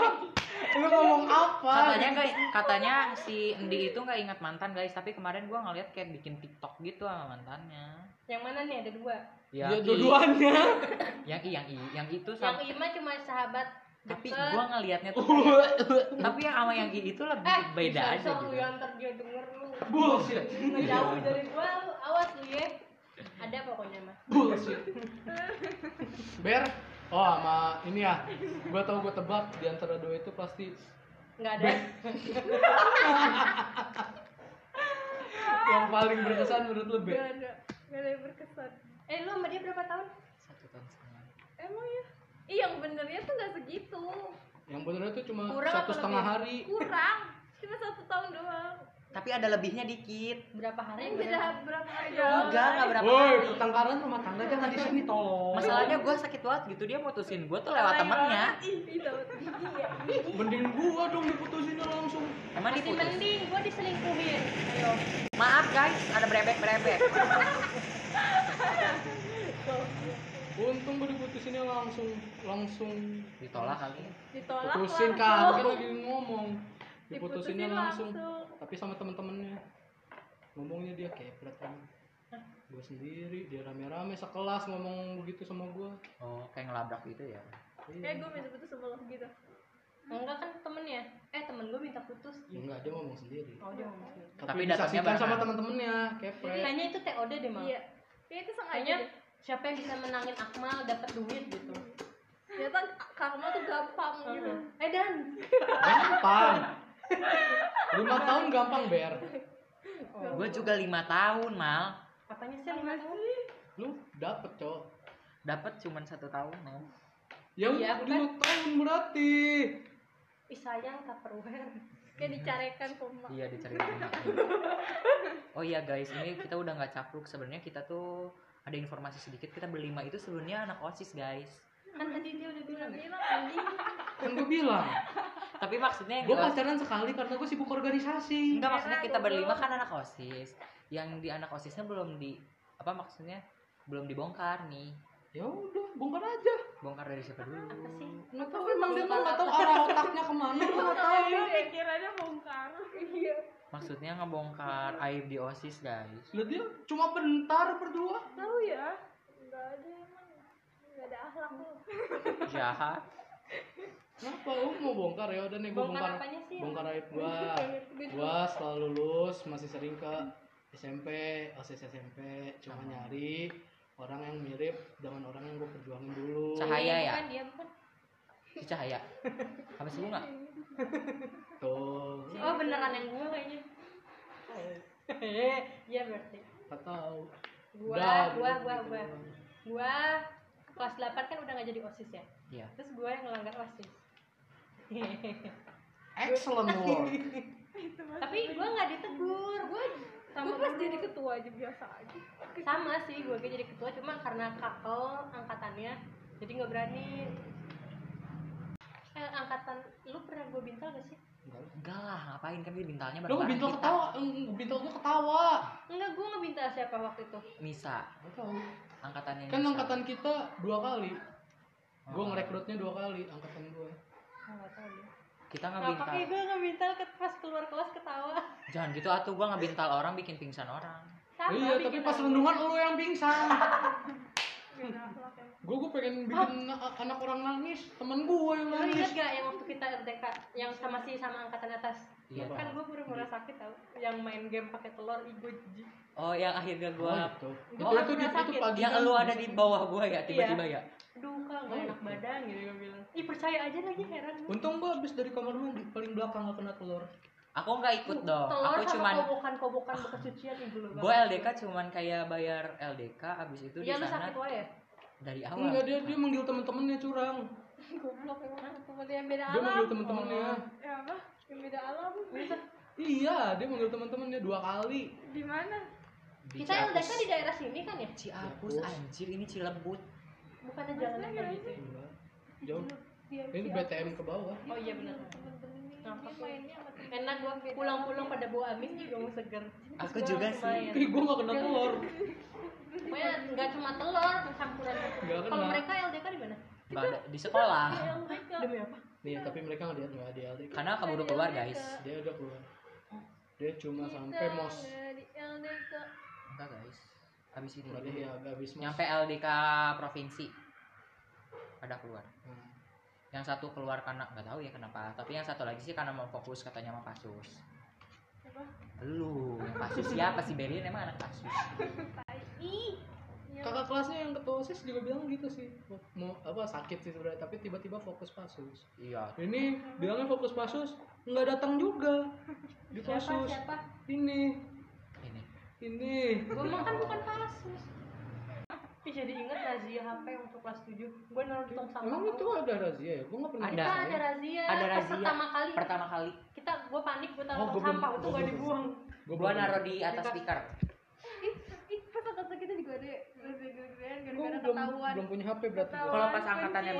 Speaker 1: Lu ngomong apa?
Speaker 2: Katanya nggak, katanya si Endi itu nggak ingat mantan guys. Tapi kemarin gua ngeliat kayak bikin TikTok gitu sama mantannya.
Speaker 3: yang mana nih? Ada dua
Speaker 2: Yang I,
Speaker 1: dua-duanya. [laughs]
Speaker 2: Yang I, yang I, yang itu
Speaker 3: yang
Speaker 2: sama.
Speaker 3: Ima cuma sahabat
Speaker 2: Tapi
Speaker 3: deket.
Speaker 2: gua ngelihatnya tuh kayak, tapi yang sama yang I itu lebih
Speaker 3: eh
Speaker 2: beda
Speaker 3: bisa
Speaker 2: aja gitu.
Speaker 3: yang dia denger lu.
Speaker 1: Bullshit.
Speaker 3: Ngejauh dari gua lu awas lu ya. Ada pokoknya mah.
Speaker 1: Bullshit. [laughs] Ber oh sama ini ya. Gua tau gua tebak di antara dua itu pasti
Speaker 3: nggak ada. [laughs]
Speaker 1: Yang paling berkesan menurut lu
Speaker 4: Gak
Speaker 1: ber
Speaker 4: ada. Gak ada yang berkesan.
Speaker 3: Eh lu sama dia berapa tahun
Speaker 2: Satu tahun setengah.
Speaker 4: Emang ya? Ih, yang benernya tuh gak segitu.
Speaker 1: yang bener itu cuma
Speaker 3: Kurang
Speaker 1: satu setengah
Speaker 3: lebih?
Speaker 1: hari
Speaker 4: Kurang. Cuma satu tahun doang.
Speaker 2: Tapi ada lebihnya dikit.
Speaker 3: berapa hari
Speaker 4: Ini beda berapa hari
Speaker 3: Iya.
Speaker 4: doang.
Speaker 2: Enggak, enggak berapa
Speaker 1: Woi,
Speaker 2: hari.
Speaker 1: pertengkaran rumah tangga jangan di sini tolong.
Speaker 2: Masalahnya gua sakit banget gitu dia mutusin gua tuh lewat
Speaker 4: ya.
Speaker 1: Mending gua dong diputusinnya langsung.
Speaker 2: Emang
Speaker 3: masih
Speaker 2: diputus.
Speaker 3: mending gua diselingkuhin ayo
Speaker 2: Maaf guys, ada brebek brebek. [laughs]
Speaker 1: Untung gua diputusinnya langsung langsung
Speaker 2: Ditolak kali.
Speaker 4: Ditolak
Speaker 1: putusin kan, [laughs] kan lagi ngomong. Diputusinnya
Speaker 4: Diputusin
Speaker 1: langsung.
Speaker 4: langsung.
Speaker 1: Tapi sama temen-temennya. Ngomongnya dia kepret kan. Gua sendiri, dia rame-rame sekelas ngomong begitu sama gua.
Speaker 2: Oh, kayak ngelabrak gitu ya.
Speaker 4: Eh, gue minta putus sama lo gitu.
Speaker 3: enggak kan temennya eh temen gua minta putus
Speaker 1: Ya enggak, dia ngomong sendiri.
Speaker 3: oh dia ngomong sendiri.
Speaker 2: Tapi
Speaker 1: Tapi
Speaker 2: datangnya
Speaker 1: sama temen-temennya, kepret.
Speaker 3: kayaknya itu TOD deh mal
Speaker 4: Iya. Kayak itu sengaja.
Speaker 3: Siapa yang bisa menangin Akmal dapat duit gitu
Speaker 4: Ternyata karma tuh gampang gitu.
Speaker 3: eh dan
Speaker 1: Gampang. [laughs] Lima tahun gampang, Ber.
Speaker 2: Gua juga lima tahun mal.
Speaker 3: apanya sih lima tahun
Speaker 1: Lu dapet, Cok.
Speaker 2: dapat cuman satu tahun no
Speaker 1: Ya
Speaker 3: Iya,
Speaker 1: lima tahun berarti.
Speaker 3: ih sayang tupperware
Speaker 4: Kayak dicarekan koma.
Speaker 2: iya dicari rumah [laughs] oh iya guys ini kita udah nggak capluk sebenarnya kita tuh ada informasi sedikit kita berlima itu sebenarnya anak osis guys
Speaker 3: kan tadi dia udah bilang ya
Speaker 4: Bilang.
Speaker 1: Kan gue bilang,
Speaker 2: tapi maksudnya
Speaker 1: gue pacaran sekali karena gue sibuk organisasi.
Speaker 2: enggak maksudnya kita
Speaker 4: goblok.
Speaker 2: berlima kan anak osis yang di anak osisnya belum di apa maksudnya belum dibongkar nih
Speaker 1: Ya udah, bongkar aja.
Speaker 2: bongkar dari siapa dulu
Speaker 3: apa sih
Speaker 1: Nggak tahu emang dia nggak tahu arah otaknya ke mana. Nggak tahu.
Speaker 4: Gue pikirannya bongkar. Iya.
Speaker 2: Maksudnya ngebongkar aib di osis guys
Speaker 1: Lah dia cuma bentar berdua.
Speaker 4: Tahu ya? Enggak ada emang. Enggak ada akhlak lu. [laughs]
Speaker 2: jahat
Speaker 1: Kenapa lu mau bongkar ya udah nih gue
Speaker 3: bongkar
Speaker 1: bongkar.
Speaker 3: sih
Speaker 1: Bongkar aib gua. [laughs] Gua setelah lulus masih sering ke SMP, OSIS SMP, cuma nyari orang yang mirip dengan orang yang gue perjuangin dulu.
Speaker 2: Cahaya ya?
Speaker 3: bukan dia bukan
Speaker 2: si cahaya. Apa sih bunga
Speaker 1: Tuh.
Speaker 3: oh beneran yang gue kayaknya. Iya berarti.
Speaker 1: Gak tahu.
Speaker 3: gua gua gua gua. Gua kelas 8 kan udah gak jadi osis ya?
Speaker 2: Iya.
Speaker 3: Terus gua yang ngelanggar osis. [laughs]
Speaker 1: Excellent work.
Speaker 3: tapi gua nggak ditegur. Gua sama
Speaker 4: Gue pas jadi ketua aja biasa aja.
Speaker 3: sama sih gua kayak jadi ketua cuma karena kakel angkatannya jadi nggak berani eh, angkatan lu pernah gua bintal gak sih
Speaker 2: enggak lah ngapain kan dia bintalnya
Speaker 1: Lu
Speaker 2: bareng
Speaker 1: bintal
Speaker 2: kita
Speaker 1: ketawa, bintal gua ketawa.
Speaker 3: enggak gua ngebintal siapa waktu itu
Speaker 2: Nisa
Speaker 1: Gak tahu.
Speaker 2: angkatannya
Speaker 1: Kan
Speaker 2: Nisa.
Speaker 1: angkatan kita dua kali. Gua
Speaker 2: Oh.
Speaker 1: ngerekrutnya dua kali angkatan gue.
Speaker 3: Ah, nggak tahu deh
Speaker 2: kita ngebintal
Speaker 3: kayak gue ngebintal ke pas keluar kelas ketawa
Speaker 2: jangan gitu atuh gua ngebintal orang bikin pingsan orang
Speaker 3: sama
Speaker 1: iya, tapi pas rendungan lu yang pingsan. [laughs] Gue gue pengen bikin a- anak orang nangis, temen gue yang
Speaker 3: Lu
Speaker 1: nangis.
Speaker 3: inget gak yang waktu kita LDK yang sama si sama angkatan atas?
Speaker 2: Iya.
Speaker 3: Kan gue pura-pura sakit tau Yang main game pakai telur, ih gue jijik
Speaker 2: oh yang akhirnya
Speaker 1: Oh,
Speaker 2: gua
Speaker 1: itu.
Speaker 3: Gua
Speaker 1: Itu
Speaker 3: kan
Speaker 1: itu, itu,
Speaker 3: sakit.
Speaker 1: pagi
Speaker 2: yang
Speaker 1: kan.
Speaker 2: lu ada di bawah gua ya tiba-tiba ya
Speaker 3: Aduh kak, gak
Speaker 1: Oh,
Speaker 3: enak
Speaker 1: itu.
Speaker 3: badan gitu gue bilang Ih percaya aja lagi heran gue
Speaker 1: Untung gue habis dari kamar mandi paling belakang gak kena telur.
Speaker 2: aku nggak ikut dong
Speaker 3: Telur
Speaker 2: aku
Speaker 3: sama
Speaker 2: cuman
Speaker 3: kobokan-kobokan bekas cucian ibu lu
Speaker 2: gua LDK cuman kayak bayar LDK abis itu di
Speaker 3: Iya lu
Speaker 2: sana
Speaker 3: sakit wae ya?
Speaker 2: Dari awal
Speaker 1: Enggak dia dia manggil temen-temennya curang.
Speaker 3: Goblok emang
Speaker 4: Temen yang beda
Speaker 1: Dia
Speaker 4: alam.
Speaker 1: manggil temen-temennya.
Speaker 4: Ya apa? Yang beda alam.
Speaker 1: Iya, dia manggil temen-temennya dua kali.
Speaker 4: Di mana?
Speaker 2: Di
Speaker 3: Kita
Speaker 2: Ciapus.
Speaker 3: LDK di daerah sini kan ya?
Speaker 2: Ciapus
Speaker 1: Ciapus.
Speaker 2: anjir ini Cilebut
Speaker 3: Bukannya jalan
Speaker 4: gimana
Speaker 3: gitu ya?
Speaker 1: Enggak. Jauh.
Speaker 4: Biar
Speaker 1: Ini BTM ke bawah.
Speaker 3: Oh iya benar
Speaker 4: Dia.
Speaker 3: Enak gue pulang-pulang pada bau amis juga mau seger
Speaker 2: Aku juga
Speaker 3: gua
Speaker 2: sih.
Speaker 1: Ih, gue gak kena telur. [laughs]
Speaker 3: Pokoknya nggak cuma telur, campuran. Kalau mereka LDK di mana?
Speaker 2: Nggak ada di sekolah
Speaker 4: mereka.
Speaker 3: Demi apa?
Speaker 1: Nih, tapi mereka nggak nggak dia LDK.
Speaker 2: karena keburu keluar guys
Speaker 1: Dia udah keluar. Dia cuma sampai mos.
Speaker 4: Di LDK.
Speaker 2: enggak guys habis ini
Speaker 1: Berarti ya agak habis mos.
Speaker 2: nyampe LDK provinsi ada keluar
Speaker 1: Hmm.
Speaker 2: yang satu keluar karena nggak tahu ya kenapa tapi yang satu lagi sih karena mau fokus katanya sama Pasus
Speaker 4: Apa?
Speaker 2: lu yang Pasus siapa sih Berin emang anak.
Speaker 4: Yang
Speaker 1: Kakak kelasnya yang ketua OSIS juga bilang gitu sih. Mau apa sakit sih sebenarnya, tapi tiba-tiba fokus pasus.
Speaker 2: iya
Speaker 1: Ini bilangnya fokus pasus, nggak datang juga di
Speaker 3: Siapa?
Speaker 1: pasus.
Speaker 3: Siapa?
Speaker 1: Ini,
Speaker 2: ini
Speaker 1: ini.
Speaker 3: Gue kan bukan kasus. Ih, jadi inget razia HP untuk kelas 7 Gue naruh di tong sampah
Speaker 1: Emang itu ada razia ya? Gue nggak pernah.
Speaker 2: Ada.
Speaker 3: Kita
Speaker 1: ngerasain.
Speaker 3: ada razia
Speaker 2: Ada razia.
Speaker 3: Pertama kali
Speaker 2: pertama kali
Speaker 3: Kita, gue panik, gue
Speaker 1: Oh,
Speaker 3: taruh tong
Speaker 1: belum-
Speaker 3: sampah Untuk
Speaker 1: gua
Speaker 3: gak dibuang
Speaker 1: Gua
Speaker 2: gua
Speaker 1: belum.
Speaker 2: naruh di atas speaker
Speaker 4: Ih, ih, pas angkatan kita juga ada gede-gedean gara-gara
Speaker 1: belum
Speaker 4: ketahuan.
Speaker 1: belum punya HP berarti. gua.
Speaker 2: Kalau pas angkatannya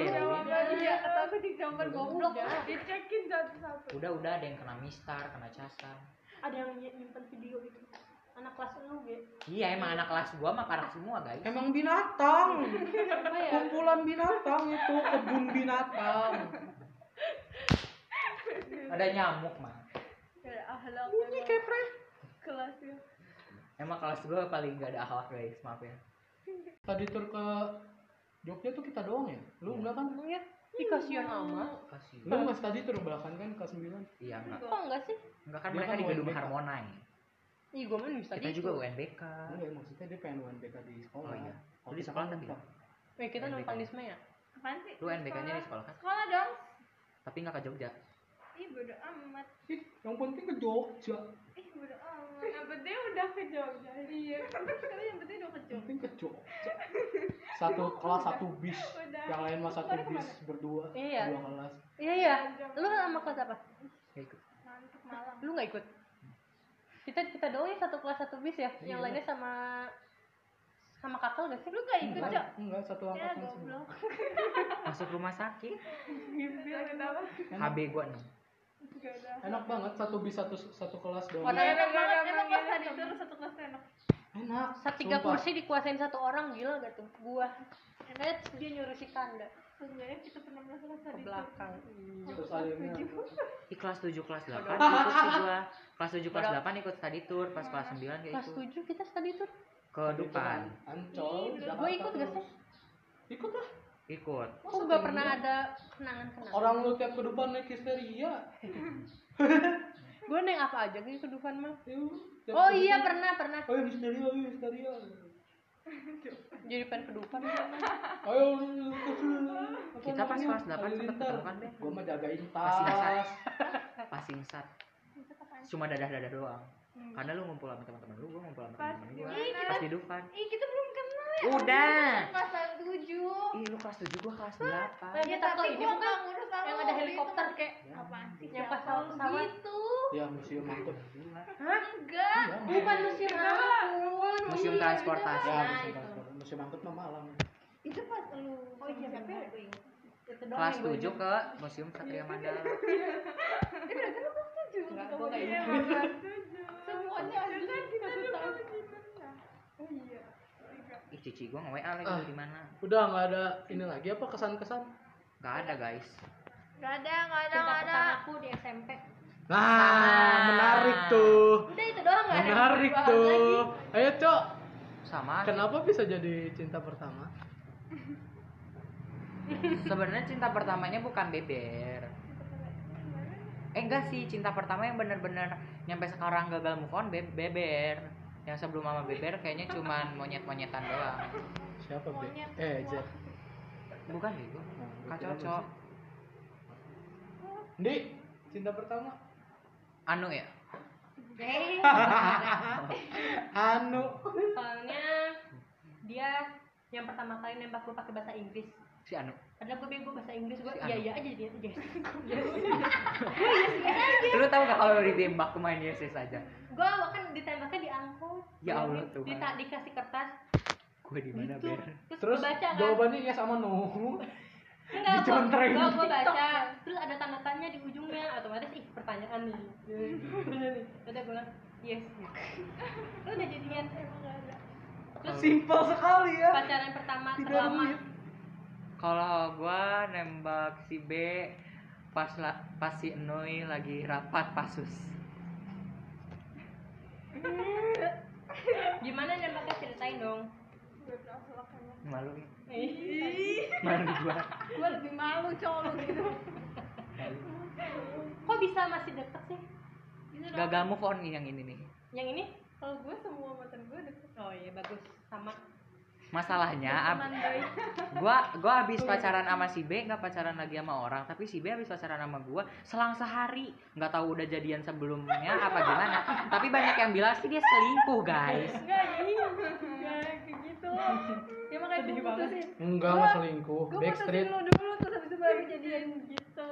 Speaker 4: di gambar goblok
Speaker 3: Udah.
Speaker 4: dicekin satu-satu
Speaker 2: udah udah ada yang kena mistar kena casar
Speaker 3: Ada yang ny- nyimpen video itu Anak kelas lu, Ge
Speaker 2: iya emang anak kelas gua mah parah semua guys
Speaker 1: Emang binatang.
Speaker 3: Ya?
Speaker 1: Kumpulan binatang itu, kebun binatang.
Speaker 2: ada nyamuk mah
Speaker 1: Bunyi
Speaker 4: emang.
Speaker 1: kepre.
Speaker 4: kelasnya
Speaker 2: emang kelas gua paling gak ada akhlak guys maaf ya
Speaker 1: Tadi tur ke Jogja tuh kita doang ya? Lu
Speaker 2: Iya.
Speaker 1: enggak kan?
Speaker 3: Ya? Ih, kasihan amat
Speaker 2: kasih
Speaker 1: Lu mas tadi tur belakang kan kelas 9
Speaker 2: iya enggak
Speaker 3: Kok enggak sih?
Speaker 2: enggak kan
Speaker 1: Dia
Speaker 2: mereka
Speaker 1: kan
Speaker 2: di gedung. Harmonai
Speaker 3: Ih, gue mah bisa
Speaker 2: kita juga. UNBK
Speaker 1: Enggak, maksudnya dia pengen UNBK di sekolah.
Speaker 2: Oh, iya.
Speaker 1: Oh,
Speaker 2: Lu di sekolah
Speaker 1: kan
Speaker 2: tapi?
Speaker 3: Eh, kita numpang di Semea.
Speaker 4: apaan sih
Speaker 2: lu UNBK nya di sekolah kan
Speaker 4: sekolah dong
Speaker 2: tapi nggak ke Jogja
Speaker 4: ih bodo amat
Speaker 1: Ih, yang penting ke Jogja.
Speaker 4: Ih bodo amat yang penting udah ke Jogja iya [laughs] tapi yang penting udah ke
Speaker 1: Yang
Speaker 4: Jogja
Speaker 1: penting ke Jogja. [laughs] satu kelas satu bis yang lain mah satu bis berdua
Speaker 3: Iya.
Speaker 1: dua kelas
Speaker 3: Iya iya. Lu sama kelas apa?
Speaker 2: Nggak ikut.
Speaker 4: Mantap malam.
Speaker 3: Lu nggak ikut? Kita kita doang ya satu kelas satu bis ya. Yang
Speaker 1: Iya.
Speaker 3: lainnya sama sama kakak gak sih?
Speaker 4: Lu gak ikut,
Speaker 1: enggak
Speaker 4: Cok?
Speaker 1: enggak satu
Speaker 4: Ya,
Speaker 1: angkatan semua
Speaker 4: goblok.
Speaker 2: Masuk rumah sakit.
Speaker 4: Sakit apa?
Speaker 2: HB gua 6.
Speaker 1: Enak banget satu bis satu satu kelas doang
Speaker 3: Warna-
Speaker 4: Enak banget,
Speaker 3: Emang enak
Speaker 4: tadi
Speaker 3: banget.
Speaker 4: itu satu kelas enak.
Speaker 1: enak
Speaker 3: Satu tiga kursi dikuasain satu orang gila gak tuh? Gua. Enaknya dia nyuruh si Kanda
Speaker 4: Sebenarnya kita pernah masuk kelas
Speaker 3: ke
Speaker 4: tadi.
Speaker 3: belakang.
Speaker 1: terus akhirnya
Speaker 2: Di kelas 7 kelas 8 ikut sih gua. [laughs] Kelas 7 kelas. 8 ikut study tour, pas kelas 9 kayak
Speaker 3: Kelas
Speaker 2: ikut.
Speaker 3: tujuh kita study tour.
Speaker 2: Ke depan
Speaker 1: ancol
Speaker 3: Gue ikut gak sih?
Speaker 1: ikut lah
Speaker 2: ikut.
Speaker 3: Kok gak pernah ada kenangan-kenangan?
Speaker 1: orang lu tiap ke depan naik histeria [laughs]
Speaker 3: Gue neng apa aja gitu kehidupan mah.
Speaker 1: Tiap
Speaker 3: Oh iya pernah pernah.
Speaker 1: ayo histeria ayo histeria
Speaker 3: Jadi pengen kedupan.
Speaker 1: ayo
Speaker 2: Kita pas kelas 8 sempet kan, Ben?
Speaker 1: gua mah jagain
Speaker 2: Pas
Speaker 1: tas
Speaker 2: Passing sat. Cuma dadah-dadah doang. Karena lu ngumpul sama teman-teman lu, gua ngumpul sama
Speaker 4: Pas
Speaker 2: teman-teman
Speaker 4: kita-
Speaker 2: Pas di.
Speaker 4: Ih, kita belum kenal.
Speaker 2: Udah.
Speaker 4: Kelas tujuh.
Speaker 2: Ih, lu kelas 7 gua kelas 8.
Speaker 3: Nah,
Speaker 4: Ya,
Speaker 3: kita
Speaker 4: tapi
Speaker 3: ini
Speaker 4: gua
Speaker 3: bukan
Speaker 4: ngurus sama
Speaker 3: yang ada helikopter kayak
Speaker 4: Apaan sih?
Speaker 3: Yang pas pesawat.
Speaker 4: gitu.
Speaker 1: ya museum angkut
Speaker 3: Hah?
Speaker 4: Enggak.
Speaker 1: Iya,
Speaker 3: Bukan museum.
Speaker 2: Museum
Speaker 3: Iya,
Speaker 2: transportasi.
Speaker 1: ya
Speaker 3: Nah,
Speaker 1: museum angkut museum angkut mah malam
Speaker 4: Itu pas lu.
Speaker 3: Oh iya benar
Speaker 4: ya?
Speaker 2: Kelas
Speaker 3: yang gue
Speaker 2: 7
Speaker 3: ingat.
Speaker 2: ke Museum Satria [laughs] Mandala.
Speaker 4: Eh, berarti lu kelas tujuh.
Speaker 3: Enggak,
Speaker 4: ketemu
Speaker 3: gua ingat.
Speaker 4: Semuanya ada kan kita tahu. Oh iya.
Speaker 2: Cici gua nge-WA lagi
Speaker 1: Ah.
Speaker 2: di mana?
Speaker 1: udah nggak ada ini lagi apa kesan-kesan
Speaker 2: Gak ada, guys.
Speaker 4: Gak ada, gak ada,
Speaker 3: Cinta
Speaker 4: gak ada.
Speaker 3: aku di SMP.
Speaker 1: nah menarik tuh
Speaker 3: Udah itu doang nggak ada. yang
Speaker 1: menarik tuh
Speaker 3: lagi.
Speaker 1: ayo cok
Speaker 2: Sama.
Speaker 1: kenapa bisa jadi cinta pertama [laughs]
Speaker 2: Sebenarnya cinta pertamanya bukan beber. Eh enggak sih, cinta pertama yang bener-bener nyampe sekarang gagal move on be- beber. Yang sebelum sama beber kayaknya cuman monyet-monyetan doang.
Speaker 1: siapa be eh. Jet
Speaker 2: Bukan gitu. Kak cocok.
Speaker 1: Di cinta pertama
Speaker 2: Anu ya?
Speaker 3: Eh, [laughs]
Speaker 1: anu
Speaker 3: soalnya dia yang pertama kali nembak gue pakai bahasa Inggris.
Speaker 2: Si Anu.
Speaker 3: Padahal gue bego bahasa Inggris gue
Speaker 2: Si
Speaker 3: iya
Speaker 2: Anu.
Speaker 3: iya aja dia [laughs] aja.
Speaker 2: Lu tahu gak kalau ditembak main yes yes aja?
Speaker 3: gue kan ditembaknya di angkot.
Speaker 2: Ya Allah,
Speaker 3: Di-
Speaker 2: Tuhan.
Speaker 3: dita- dikasih kertas.
Speaker 2: Gue di mana
Speaker 3: Gitu.
Speaker 2: ber?
Speaker 3: Terus,
Speaker 1: terus
Speaker 3: baca kan.
Speaker 1: jawabannya iya sama no
Speaker 3: Enggak,
Speaker 1: dicontreng.
Speaker 3: gue gue baca. Terus ada tanda tanya di ujungnya. Otomatis ih pertanyaan nih. [laughs] Bener nih. Udah gue bilang yes. Lu [laughs] udah jadian. Terus
Speaker 1: simpel sekali ya
Speaker 3: pacaran pertama
Speaker 1: Tidak
Speaker 3: terlama.
Speaker 2: Kalau gua nembak si B pas la, pas si Enoi lagi rapat pasus. [laughs]
Speaker 3: Gimana nembaknya ceritain dong.
Speaker 2: Malu. ya? Malu gua.
Speaker 4: Gue lebih malu cowok lu gitu.
Speaker 3: Kok bisa masih deket sih?
Speaker 2: Gagal move on nih yang ini nih.
Speaker 3: Yang ini?
Speaker 4: Kalau gue semua mantan gue deket.
Speaker 3: Oh iya bagus sama.
Speaker 2: Masalahnya ab, [laughs] gua gua habis pacaran sama si B nggak pacaran lagi sama orang. Tapi si B habis pacaran sama gua selang sehari. Nggak tahu udah jadian sebelumnya apa gimana. Tapi banyak yang bilang sih dia selingkuh guys. [laughs]
Speaker 4: Enggak, iya. Gitu. Ya makanya gue putusin.
Speaker 1: enggak nggak selingkuh.
Speaker 4: Gue
Speaker 1: backstreet.
Speaker 4: putusin lu dulu terus habis itu baru jadian gitu.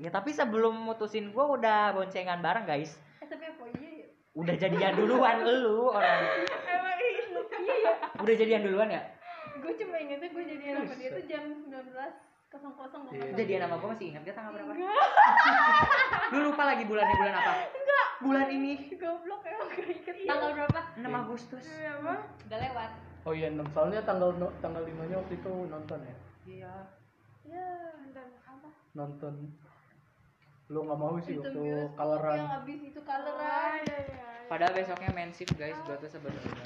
Speaker 2: ya tapi sebelum mutusin gua udah boncengan bareng guys.
Speaker 4: Eh tapi apa? Iya ya?
Speaker 2: udah jadian duluan lu orang [laughs]
Speaker 4: Emang iya iya ya.
Speaker 2: Udah jadian duluan ya
Speaker 4: Gue cuma ingetnya gue jadian sama dia tuh jam 19 kosong kosong
Speaker 1: Iya.
Speaker 2: jadian sama gua masih ingat dia tanggal berapa lu lupa lagi bulannya bulan apa
Speaker 4: Enggak.
Speaker 2: bulan ini
Speaker 4: Goblok emang gak inget.
Speaker 3: Tanggal berapa?
Speaker 2: 6 Agustus
Speaker 4: Iya, apa?
Speaker 3: Udah lewat.
Speaker 1: oh iya enam soalnya tanggal no- tanggal limanya waktu itu nonton ya
Speaker 2: iya
Speaker 4: Ya, dan apa?
Speaker 1: nonton lu nggak mau sih
Speaker 4: Itu
Speaker 1: waktu coloran
Speaker 4: yang abis itu coloran. iya, iya.
Speaker 2: padahal besoknya mensip guys gua tuh sebenarnya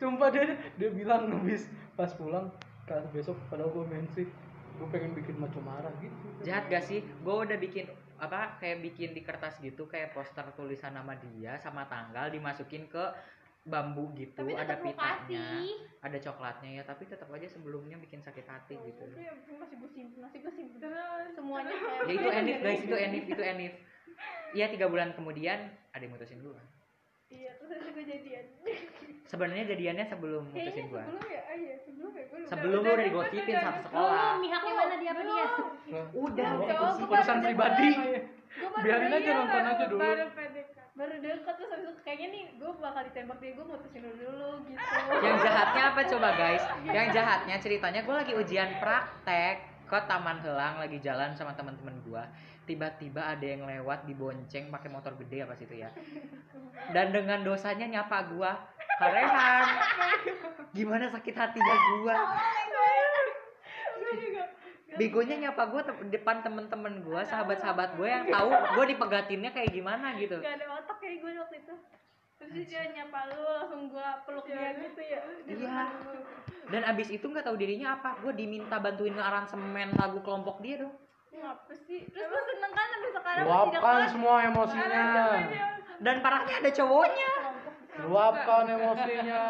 Speaker 1: sumpah dia dia bilang habis pas pulang kan besok padahal gue mensi gue pengen bikin maco marah gitu.
Speaker 2: Jahat gak sih? Gue udah bikin apa kayak bikin di kertas gitu kayak poster tulisan nama dia sama tanggal dimasukin ke bambu gitu
Speaker 4: Tapi
Speaker 2: ada pitanya ada coklatnya ya tapi tetap aja sebelumnya bikin sakit hati gitu.
Speaker 4: Tapi ya, masih gue simpen, masih gue simpen. Semuanya
Speaker 2: ya itu enif [laughs] guys itu enif itu enif. Iya tiga bulan kemudian ada yang mutusin gue
Speaker 4: iya terus gue jadian.
Speaker 2: Sebenarnya jadiannya sebelum
Speaker 4: kayaknya
Speaker 2: mutusin gua.
Speaker 4: sebelum ya? Ah iya sebelum ya? Gue
Speaker 2: sebelum lu udah digosipin satu sekolah.
Speaker 3: Oh, mihaknya mana dia? Apa dia?
Speaker 2: udah
Speaker 4: Belum,
Speaker 2: udah
Speaker 1: urusan pribadi.
Speaker 4: Gue
Speaker 1: Biarin aja
Speaker 4: iya,
Speaker 1: nonton aja dulu.
Speaker 4: baru deket terus habis itu kayaknya nih gue bakal ditembak dia gue mutusin dulu dulu gitu.
Speaker 2: Yang jahatnya apa coba guys? Yang jahatnya ceritanya gue lagi ujian praktek ke Taman Helang lagi jalan sama teman-teman gua tiba-tiba ada yang lewat dibonceng pakai motor gede apa situ ya. Dan dengan dosanya nyapa gua Karehan gimana sakit hatinya gua?
Speaker 4: Gue
Speaker 2: begonya nyapa gua te- depan temen-temen gua sahabat-sahabat gua yang tahu gua dipegatinnya kayak gimana gitu.
Speaker 4: Gak ada otak kayak gue waktu itu. Terus dia nyapa lu langsung gue peluk dia gitu ya.
Speaker 2: Iya. dan abis itu nggak tahu dirinya apa. Gua diminta bantuin ngearansemen lagu kelompok dia dong
Speaker 4: sih? Terus lu seneng kan sampai sekarang?
Speaker 1: Luapkan semua emosinya.
Speaker 2: Dan parahnya ada cowoknya.
Speaker 1: Luapkan emosinya.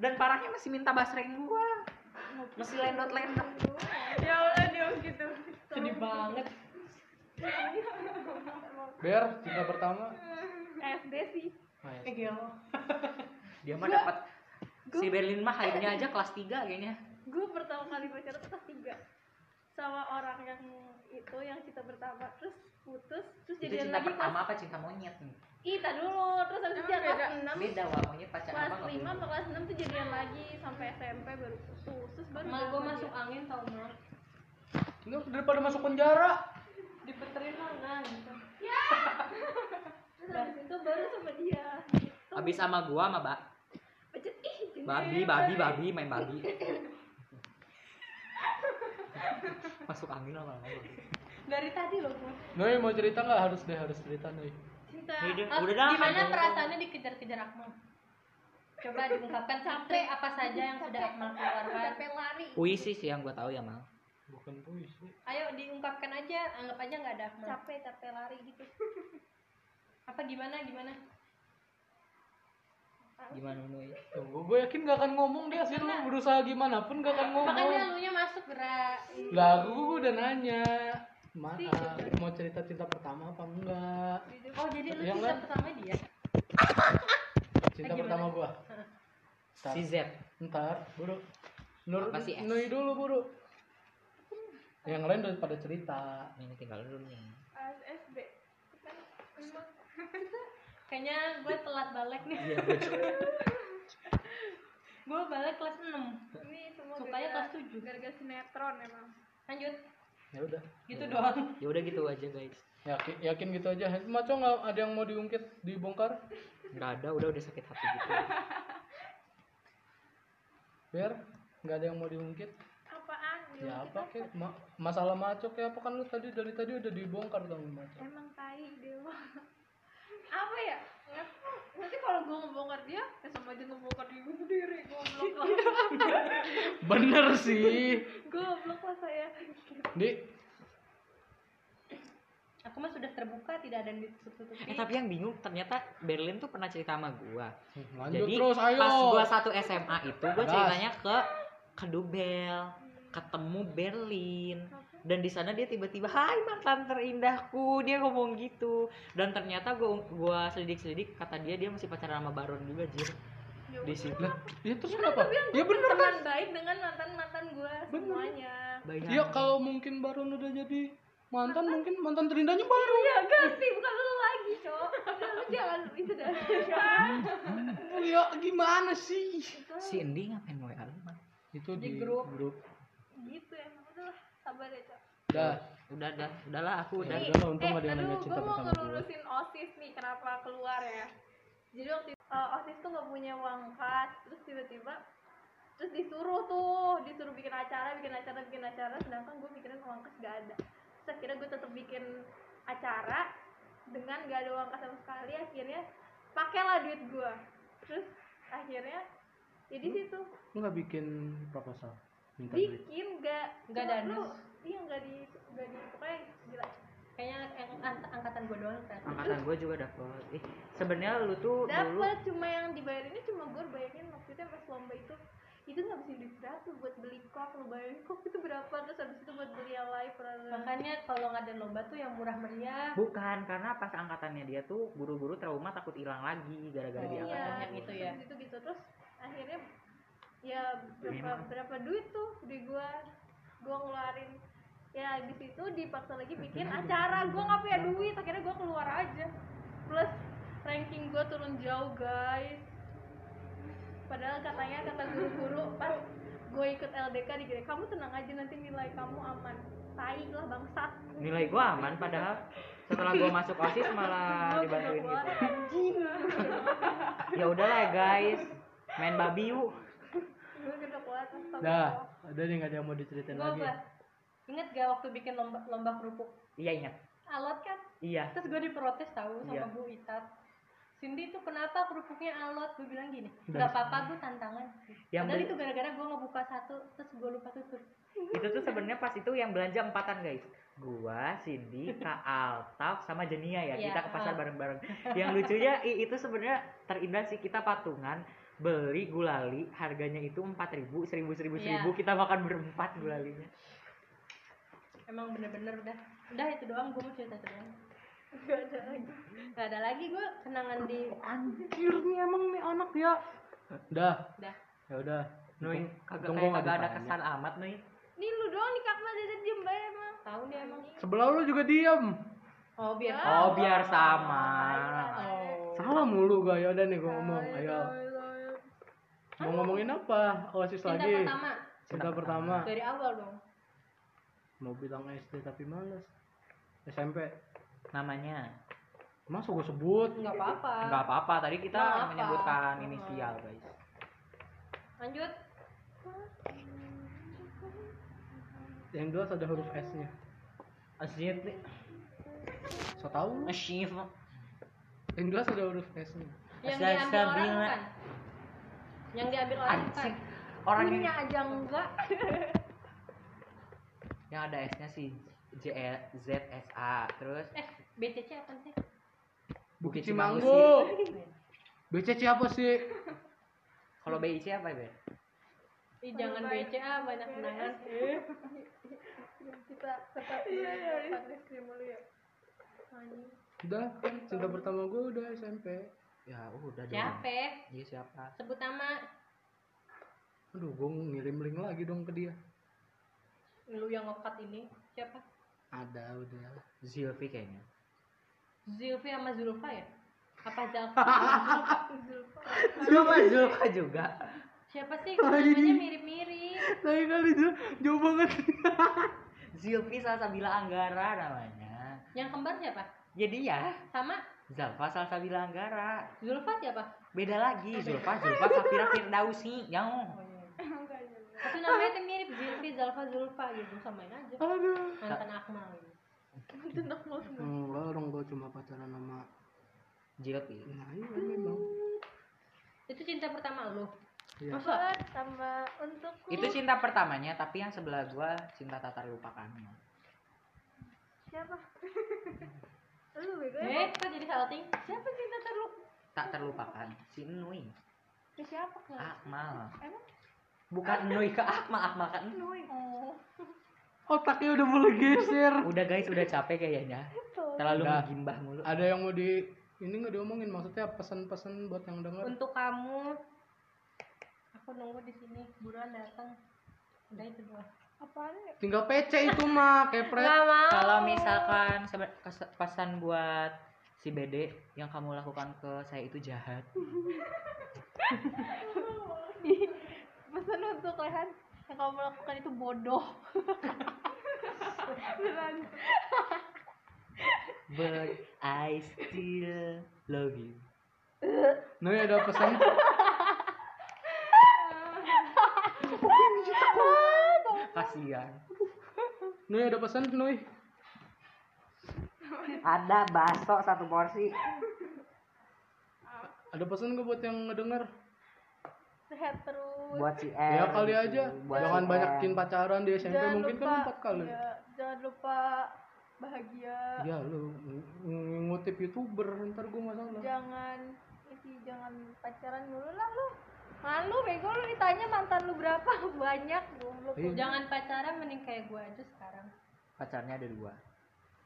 Speaker 2: Dan parahnya masih minta basreng gua. Masih lendot lendot
Speaker 4: ya Allah dia gitu
Speaker 3: Sedih banget.
Speaker 1: biar cinta pertama.
Speaker 4: SD sih.
Speaker 1: Ya.
Speaker 3: Gila.
Speaker 2: dia mah dapat si Berlin mah hype-nya aja kelas 3 kayaknya.
Speaker 4: Gue pertama kali pacaran kelas tiga sama orang yang itu yang cinta pertama terus putus terus
Speaker 2: itu
Speaker 4: jadian
Speaker 2: cinta
Speaker 4: lagi
Speaker 2: pertama
Speaker 4: kelas
Speaker 2: apa cinta monyet? Nih
Speaker 4: ih tak dulu terus habis itu kelas enam.
Speaker 2: Beda wah monyet pacar
Speaker 4: kelas
Speaker 2: apa nggak
Speaker 4: lima atau kelas enam tuh jadian lagi sampai SMP baru putus terus baru
Speaker 3: Mal
Speaker 4: jalan
Speaker 3: gue masuk
Speaker 4: dia.
Speaker 3: angin tau mal.
Speaker 1: Lu daripada masuk penjara?
Speaker 3: Dipeterin lah nah gitu.
Speaker 4: terus habis itu baru sama dia. Gitu.
Speaker 2: abis sama gua sama mbak
Speaker 4: ih
Speaker 2: babi babi babi main babi [laughs] masuk angin lama-lama
Speaker 3: Dari tadi loh gue.
Speaker 1: Noi mau cerita nggak harus deh harus cerita Noi
Speaker 4: cinta
Speaker 2: Udah,
Speaker 3: Ah,
Speaker 2: udah dah
Speaker 3: Gimana perasaannya dikejar-kejar Akmal? Coba diungkapkan sampai apa saja yang sudah Akmal keluarkan.
Speaker 4: capek lari
Speaker 2: puisi sih yang gua tahu ya mal
Speaker 1: bukan puisi
Speaker 3: Ayo diungkapkan aja, anggap aja nggak ada Akmal.
Speaker 4: capek capek lari gitu
Speaker 3: Apa gimana gimana?
Speaker 2: Gimana Nui?
Speaker 1: Tunggu, gue yakin gak akan ngomong dia sih. Lu berusaha gimana pun gak akan ngomong.
Speaker 3: Makanya lu nya masuk gerak.
Speaker 1: lah gue udah nanya. Ma, ah, mau cerita cinta pertama apa enggak?
Speaker 3: Oh jadi lu
Speaker 1: Yang
Speaker 3: cinta
Speaker 1: lain?
Speaker 3: pertama dia?
Speaker 1: cinta
Speaker 3: Eh,
Speaker 1: pertama gua. Ntar,
Speaker 2: si Z.
Speaker 1: Ntar buru. Nur? Nui dulu buru. Yang lain udah pada cerita.
Speaker 2: Ini tinggal dulu nih.
Speaker 4: SD
Speaker 3: Kayaknya gue telat balik nih.
Speaker 2: iya.
Speaker 3: Gue [laughs] balik kelas 6
Speaker 4: ini semua
Speaker 3: Sukanya kelas 7
Speaker 4: gara-gara sinetron emang.
Speaker 3: Lanjut.
Speaker 1: ya udah.
Speaker 3: Gitu doang.
Speaker 2: ya udah gitu aja guys.
Speaker 1: Yakin yakin gitu aja. Maco nggak ada yang mau diungkit dibongkar?
Speaker 2: Nggak ada udah udah sakit hati gitu. [laughs]
Speaker 1: Biar nggak ada yang mau diungkit?
Speaker 4: Apaan?
Speaker 1: Ya apa kek? Ma- masalah maco kayak apa kan lu tadi dari tadi udah dibongkar dong maco
Speaker 4: emang tai dewa apa ya? Nanti kalau gue ngebongkar dia ya sama aja ngebongkar diri gue sendiri goblok lah. [laughs]
Speaker 1: Bener sih.
Speaker 4: Goblok lah saya.
Speaker 1: Di.
Speaker 3: Aku mah sudah terbuka, tidak ada yang ditutup-tutupi.
Speaker 2: eh tapi yang bingung ternyata Berlin tuh pernah cerita sama gua.
Speaker 1: Lanjut
Speaker 2: Jadi
Speaker 1: terus ayo.
Speaker 2: pas gua satu SMA itu gua
Speaker 1: Gas.
Speaker 2: ceritanya ke ke Dubel, ketemu Berlin. Dan di sana dia tiba-tiba Hai mantan terindahku. Dia ngomong gitu. Dan ternyata gua gua selidik-selidik kata dia dia masih pacaran sama Baron juga jir. Di situ.
Speaker 1: lah. Ya terus kenapa? ya bener kan
Speaker 4: teman baik dengan mantan mantan gue semuanya.
Speaker 2: Bayangin.
Speaker 1: ya kalau mungkin baru udah jadi mantan mungkin mantan terindahnya baru
Speaker 4: ya ganti bukan lu lagi cok. Lu jangan itu dah.
Speaker 1: Ya gimana sih?
Speaker 2: Si Endi ngapain WA lu
Speaker 1: itu
Speaker 3: Di
Speaker 1: di,
Speaker 3: grup.
Speaker 1: grup
Speaker 4: gitu emang udah lah sabar ya cok.
Speaker 1: Dah
Speaker 2: udah dah udahlah aku udah
Speaker 1: Ya udah lah, untung
Speaker 4: eh,
Speaker 1: ada yang nanya
Speaker 4: aduh,
Speaker 1: cinta
Speaker 4: gue mau
Speaker 1: gue.
Speaker 4: ngelurusin osis nih kenapa keluar ya? Jadi waktu itu, eh, osis tuh nggak punya uang kas terus tiba-tiba terus disuruh tuh disuruh bikin acara bikin acara bikin acara sedangkan gue mikirin uang kas gak ada. Terus akhirnya gue tetap bikin acara dengan gak ada uang kas sama sekali akhirnya pakailah duit gue terus akhirnya ya di situ.
Speaker 1: lu nggak bikin proposal minta
Speaker 4: bikin gak
Speaker 3: Nggak
Speaker 4: cuma
Speaker 3: ada
Speaker 4: lu iya nggak di nggak di pokoknya gila.
Speaker 3: Kayaknya yang ang- angkatan gue doang kan.
Speaker 2: angkatan gue juga dapet. Ih sebenarnya lu tuh dulu
Speaker 4: dapat cuma yang dibayarinnya cuma gue bayangin waktu itu pas lomba itu itu ngabisin duit berapa buat beli kok lu bayangin kok itu berapa terus habis itu buat beli yang live
Speaker 3: makanya kalau ngadain lomba tuh yang murah meriah.
Speaker 2: Bukan karena pas angkatannya dia tuh guru-guru trauma takut hilang lagi gara-gara
Speaker 3: Oh,
Speaker 2: di
Speaker 3: iya.
Speaker 2: angkatannya
Speaker 3: itu ya.
Speaker 4: gitu gitu. Terus akhirnya ya berapa berapa duit tuh di gua? Gua ngeluarin. Ya di situ dipaksa lagi bikin acara. gua nggak punya duit akhirnya gua keluar aja. Plus ranking gua turun jauh guys. Padahal katanya kata guru-guru pas gue ikut LDK di GD, kamu tenang aja nanti nilai kamu aman. Tai lah bangsat.
Speaker 2: Nilai gua aman padahal setelah gua masuk osis malah dibantuin gitu. ya udahlah guys. Main babi yuk
Speaker 1: Dah, ada nih nggak ada yang mau diceritain lagi.
Speaker 3: apa inget gak waktu bikin lomba lomba kerupuk?
Speaker 2: Iya ingat.
Speaker 3: Alot kan?
Speaker 2: Iya.
Speaker 3: Terus gue diprotes tahu sama
Speaker 2: Iya.
Speaker 3: Bu Itat Cindy tuh kenapa kerupuknya alot? Gue bilang gini
Speaker 1: Dan-
Speaker 3: nggak apa-apa gue tantangan.
Speaker 2: Yang
Speaker 3: padahal itu gara-gara gue ngebuka satu terus gue lupa tutup
Speaker 2: itu tuh sebenarnya pas itu yang belanja empatan guys. Gua Cindy Kak [laughs] Altaf sama Jenia ya.
Speaker 3: Iya,
Speaker 2: kita ke pasar bareng-bareng. Yang lucunya i- itu sebenarnya terindah sih. Kita patungan beli gulali harganya itu empat ribu seribu seribu
Speaker 3: Iya.
Speaker 2: seribu kita makan berempat gulalinya
Speaker 3: emang bener-bener udah udah itu doang gue mau cerita itu doang [laughs]
Speaker 4: gak ada lagi
Speaker 3: gak ada lagi gue kenangan di
Speaker 1: Anjir nih emang nih anak ya. Udah,
Speaker 3: udah
Speaker 1: ya udah. Untung-
Speaker 2: kagak kayak kagak ada kesan amat Nuy
Speaker 4: Ini lu doang nih kakak dari diem bae emang.
Speaker 3: tahu dia emang
Speaker 1: Sebelah lu juga diam.
Speaker 3: oh biar
Speaker 2: oh biar sama
Speaker 3: oh
Speaker 1: Salah mulu gak ya udah nih gua ngomong.
Speaker 4: Ay,
Speaker 1: Ayo.
Speaker 4: Ay.
Speaker 1: Mau ngomongin apa? Oasis
Speaker 3: cinta
Speaker 1: lagi.
Speaker 3: pertama
Speaker 1: Cinta pertama.
Speaker 3: dari awal dong
Speaker 1: Mau bilang SD tapi males. SMP.
Speaker 2: namanya
Speaker 1: Masa gua sebut?
Speaker 3: nggak apa-apa
Speaker 2: nggak apa-apa tadi kita
Speaker 3: Nggak apa.
Speaker 2: menyebutkan
Speaker 3: Hmm.
Speaker 2: inisial guys
Speaker 3: lanjut
Speaker 1: Yang jelas ada huruf S-nya.
Speaker 2: Asyik nih
Speaker 1: So tahu?
Speaker 2: Asyik
Speaker 1: Yang jelas ada huruf S-nya.
Speaker 3: yang diambil orang bukan yang diambil orang bukan
Speaker 2: Anjing orang yang
Speaker 4: Punya aja enggak. [laughs]
Speaker 2: yang ada S nya sih J E Z S A terus
Speaker 3: eh BCC apa sih
Speaker 1: Bukit Cimanggu. [laughs] BCC apa sih?
Speaker 2: kalau BIC apa ya?
Speaker 3: Ih, jangan BCA banyak kenangan [laughs]
Speaker 4: Kita tetap di depan reskrim dulu ya.
Speaker 1: Udah kan cinta pertama gua udah SMP.
Speaker 2: Ya udah dong.
Speaker 3: Siapa?
Speaker 2: Iya siapa?
Speaker 3: Sebut nama.
Speaker 1: Aduh, gua ngirim link lagi dong ke dia.
Speaker 3: lu yang ngekat ini siapa?
Speaker 1: Ada udah.
Speaker 2: Zilvi kayaknya.
Speaker 3: Zulfi sama Zulfa ya? Apa Zalfa [laughs]
Speaker 2: Zulfa. Zulfa juga.
Speaker 3: Siapa sih? Namanya mirip-mirip.
Speaker 1: Tapi kali itu jauh banget. [laughs]
Speaker 2: Zilvi Salsabila Anggara namanya.
Speaker 3: Yang kembar siapa?
Speaker 2: Jadi ya
Speaker 3: sama
Speaker 2: Zalfa Salsabila Anggara
Speaker 3: Zulfa siapa
Speaker 2: beda lagi Zulfa Zulfa Safira Firdausi yang
Speaker 3: tapi namanya tuh mirip Zulfi Zalfa Zulfa gitu samain aja
Speaker 1: Aduh.
Speaker 3: mantan Akmal gitu.
Speaker 1: Enggak dong, gua cuma pacaran sama
Speaker 2: Zilvi
Speaker 1: Nah, iya memang.
Speaker 3: itu cinta pertama lu
Speaker 1: Iya.
Speaker 3: masa
Speaker 4: sama untukku.
Speaker 2: itu cinta pertamanya tapi yang sebelah gua cinta tak terlupakannya
Speaker 4: siapa? [laughs] Lu bego
Speaker 3: eh kok jadi salting siapa cinta terlu
Speaker 2: tak terlupakan si Nui.
Speaker 4: Ke siapa?
Speaker 2: Akmal.
Speaker 4: Emang?
Speaker 2: bukan Nui ke Akmal. Akmal kan?
Speaker 4: Nui.
Speaker 3: oh.
Speaker 1: Otaknya udah mulai geser.
Speaker 2: udah guys udah capek kayaknya. Terlalu
Speaker 1: Udah.
Speaker 2: mengimbah mulu.
Speaker 1: Ada yang mau di ini nggak diomongin? Maksudnya pesan-pesan buat yang denger.
Speaker 3: untuk kamu. Aku nunggu di sini. Buruan datang. Udah itu doang
Speaker 4: Apaan?
Speaker 1: Tinggal PC itu mah, kepret.
Speaker 3: Gak mau
Speaker 2: kalau misalkan pesan buat si BD yang kamu lakukan ke saya itu jahat [laughs]
Speaker 4: Pesan untuk Lehan yang kamu lakukan itu bodoh. [laughs] Beneran. [laughs]
Speaker 2: but I still love you
Speaker 1: Nah, ada pesan.
Speaker 2: Kasihan
Speaker 1: Nui ada pesan, Nui.
Speaker 2: ada bakso satu porsi
Speaker 1: Ada pesan nggak buat yang ngedenger?
Speaker 4: Sehat terus.
Speaker 2: buat si M
Speaker 1: Ya kali aja.
Speaker 2: buat
Speaker 1: Jangan
Speaker 2: si
Speaker 1: banyakin pacaran di SMP
Speaker 4: Jangan
Speaker 1: mungkin kan
Speaker 4: lupa-
Speaker 1: empat kali.
Speaker 4: iya, jangan lupa bahagia.
Speaker 1: Ya lu ng- ng- ngutip youtuber ntar gue masalah.
Speaker 4: Jangan isi jangan pacaran dulu lah lu. Malu bego lu ditanya mantan lu berapa [laughs] banyak goblok.
Speaker 1: Iya.
Speaker 3: Jangan pacaran mending kayak gue aja sekarang.
Speaker 2: pacarnya ada dua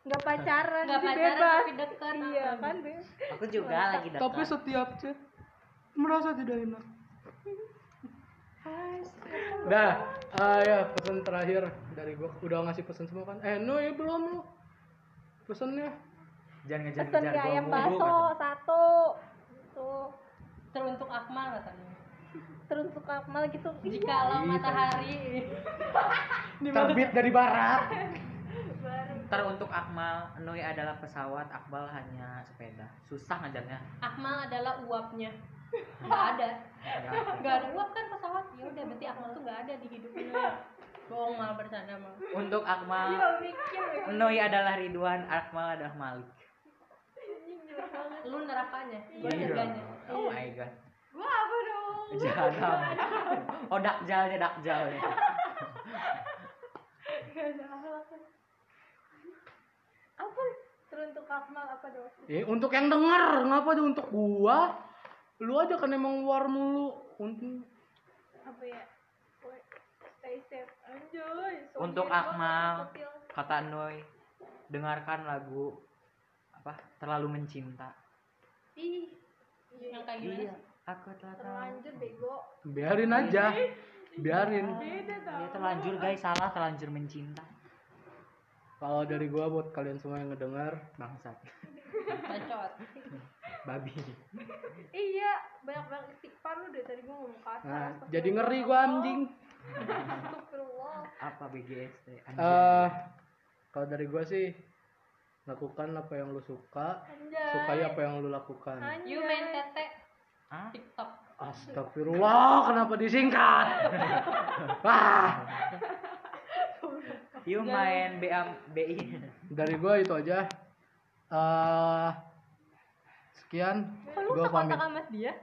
Speaker 4: Nggak pacaran,
Speaker 3: Nggak
Speaker 4: jadi
Speaker 3: pacaran
Speaker 4: bebas.
Speaker 3: tapi deket.
Speaker 4: Iya kan be.
Speaker 2: aku juga lagi dekat
Speaker 1: Tapi setiap chat merasa tidak enak. Dah, ah ya pesan terakhir dari gua udah ngasih pesan semua kan? Eh, no ya belum lu. Pesannya
Speaker 2: jangan ngejar
Speaker 4: Pesen
Speaker 2: ngejar
Speaker 4: mie
Speaker 2: gua
Speaker 4: ayam bakso satu. Tuh.
Speaker 3: Teruntuk Akmal katanya.
Speaker 4: Teruntuk Akmal gitu.
Speaker 3: Jikalau
Speaker 1: Iya,
Speaker 3: matahari [laughs]
Speaker 1: terbit dari barat.
Speaker 2: teruntuk Akmal Nui adalah pesawat Akmal hanya sepeda susah ngajarnya
Speaker 3: Akmal adalah uapnya. [laughs] Nggak ada.
Speaker 2: Nggak ada.
Speaker 3: Uap kan pesawat. Ya udah berarti Akmal tuh nggak ada di hidupnya. Bohong mal bercanda mal.
Speaker 2: untuk Akmal
Speaker 4: Iya.
Speaker 2: Nui adalah Ridwan Akmal adalah Malik
Speaker 3: Lu nerakanya, gue
Speaker 2: Iya.
Speaker 3: surganya.
Speaker 2: oh my god Jahanam oh dakjalnya dakjalnya
Speaker 4: Gak ada akhlak. Apa teruntuk Akmal apa dong?
Speaker 1: Eh, untuk yang denger, ngapa tuh untuk gua? Lu aja kan emang luar mulu. Untuk
Speaker 4: Apa ya? Stay safe anjoy. So
Speaker 2: Untuk Akmal. kata Nui dengarkan lagu apa terlalu mencinta
Speaker 4: Ih,
Speaker 3: Yang kayak gimana
Speaker 2: iya? Aku telah tahu
Speaker 4: terlanjur bego.
Speaker 1: biarin aja. Biarin.
Speaker 2: Dia terlanjur guys salah terlanjur mencinta
Speaker 1: Kalau dari gua buat kalian semua yang ngedengar,
Speaker 2: bangsat
Speaker 3: Bacot.
Speaker 2: babi
Speaker 4: Iya, banyak-banyak istighfar lu dari tadi gua ngomong kasar.
Speaker 1: nah, jadi ngeri gua anjing.
Speaker 2: Apa BGST
Speaker 1: Eh,
Speaker 2: anjir
Speaker 1: kalau dari gua sih lakukan apa yang lu suka,
Speaker 4: Anjay.
Speaker 1: sukai apa yang lu lakukan.
Speaker 4: Anjay.
Speaker 3: You main tete
Speaker 2: Hah?
Speaker 3: TikTok.
Speaker 1: Astagfirullah, kenapa disingkat? [laughs] Wah,
Speaker 2: you main BA BI
Speaker 1: dari gua itu aja. Eh sekian,
Speaker 3: Kok lu
Speaker 1: gua pamit.
Speaker 3: sekontak sama dia?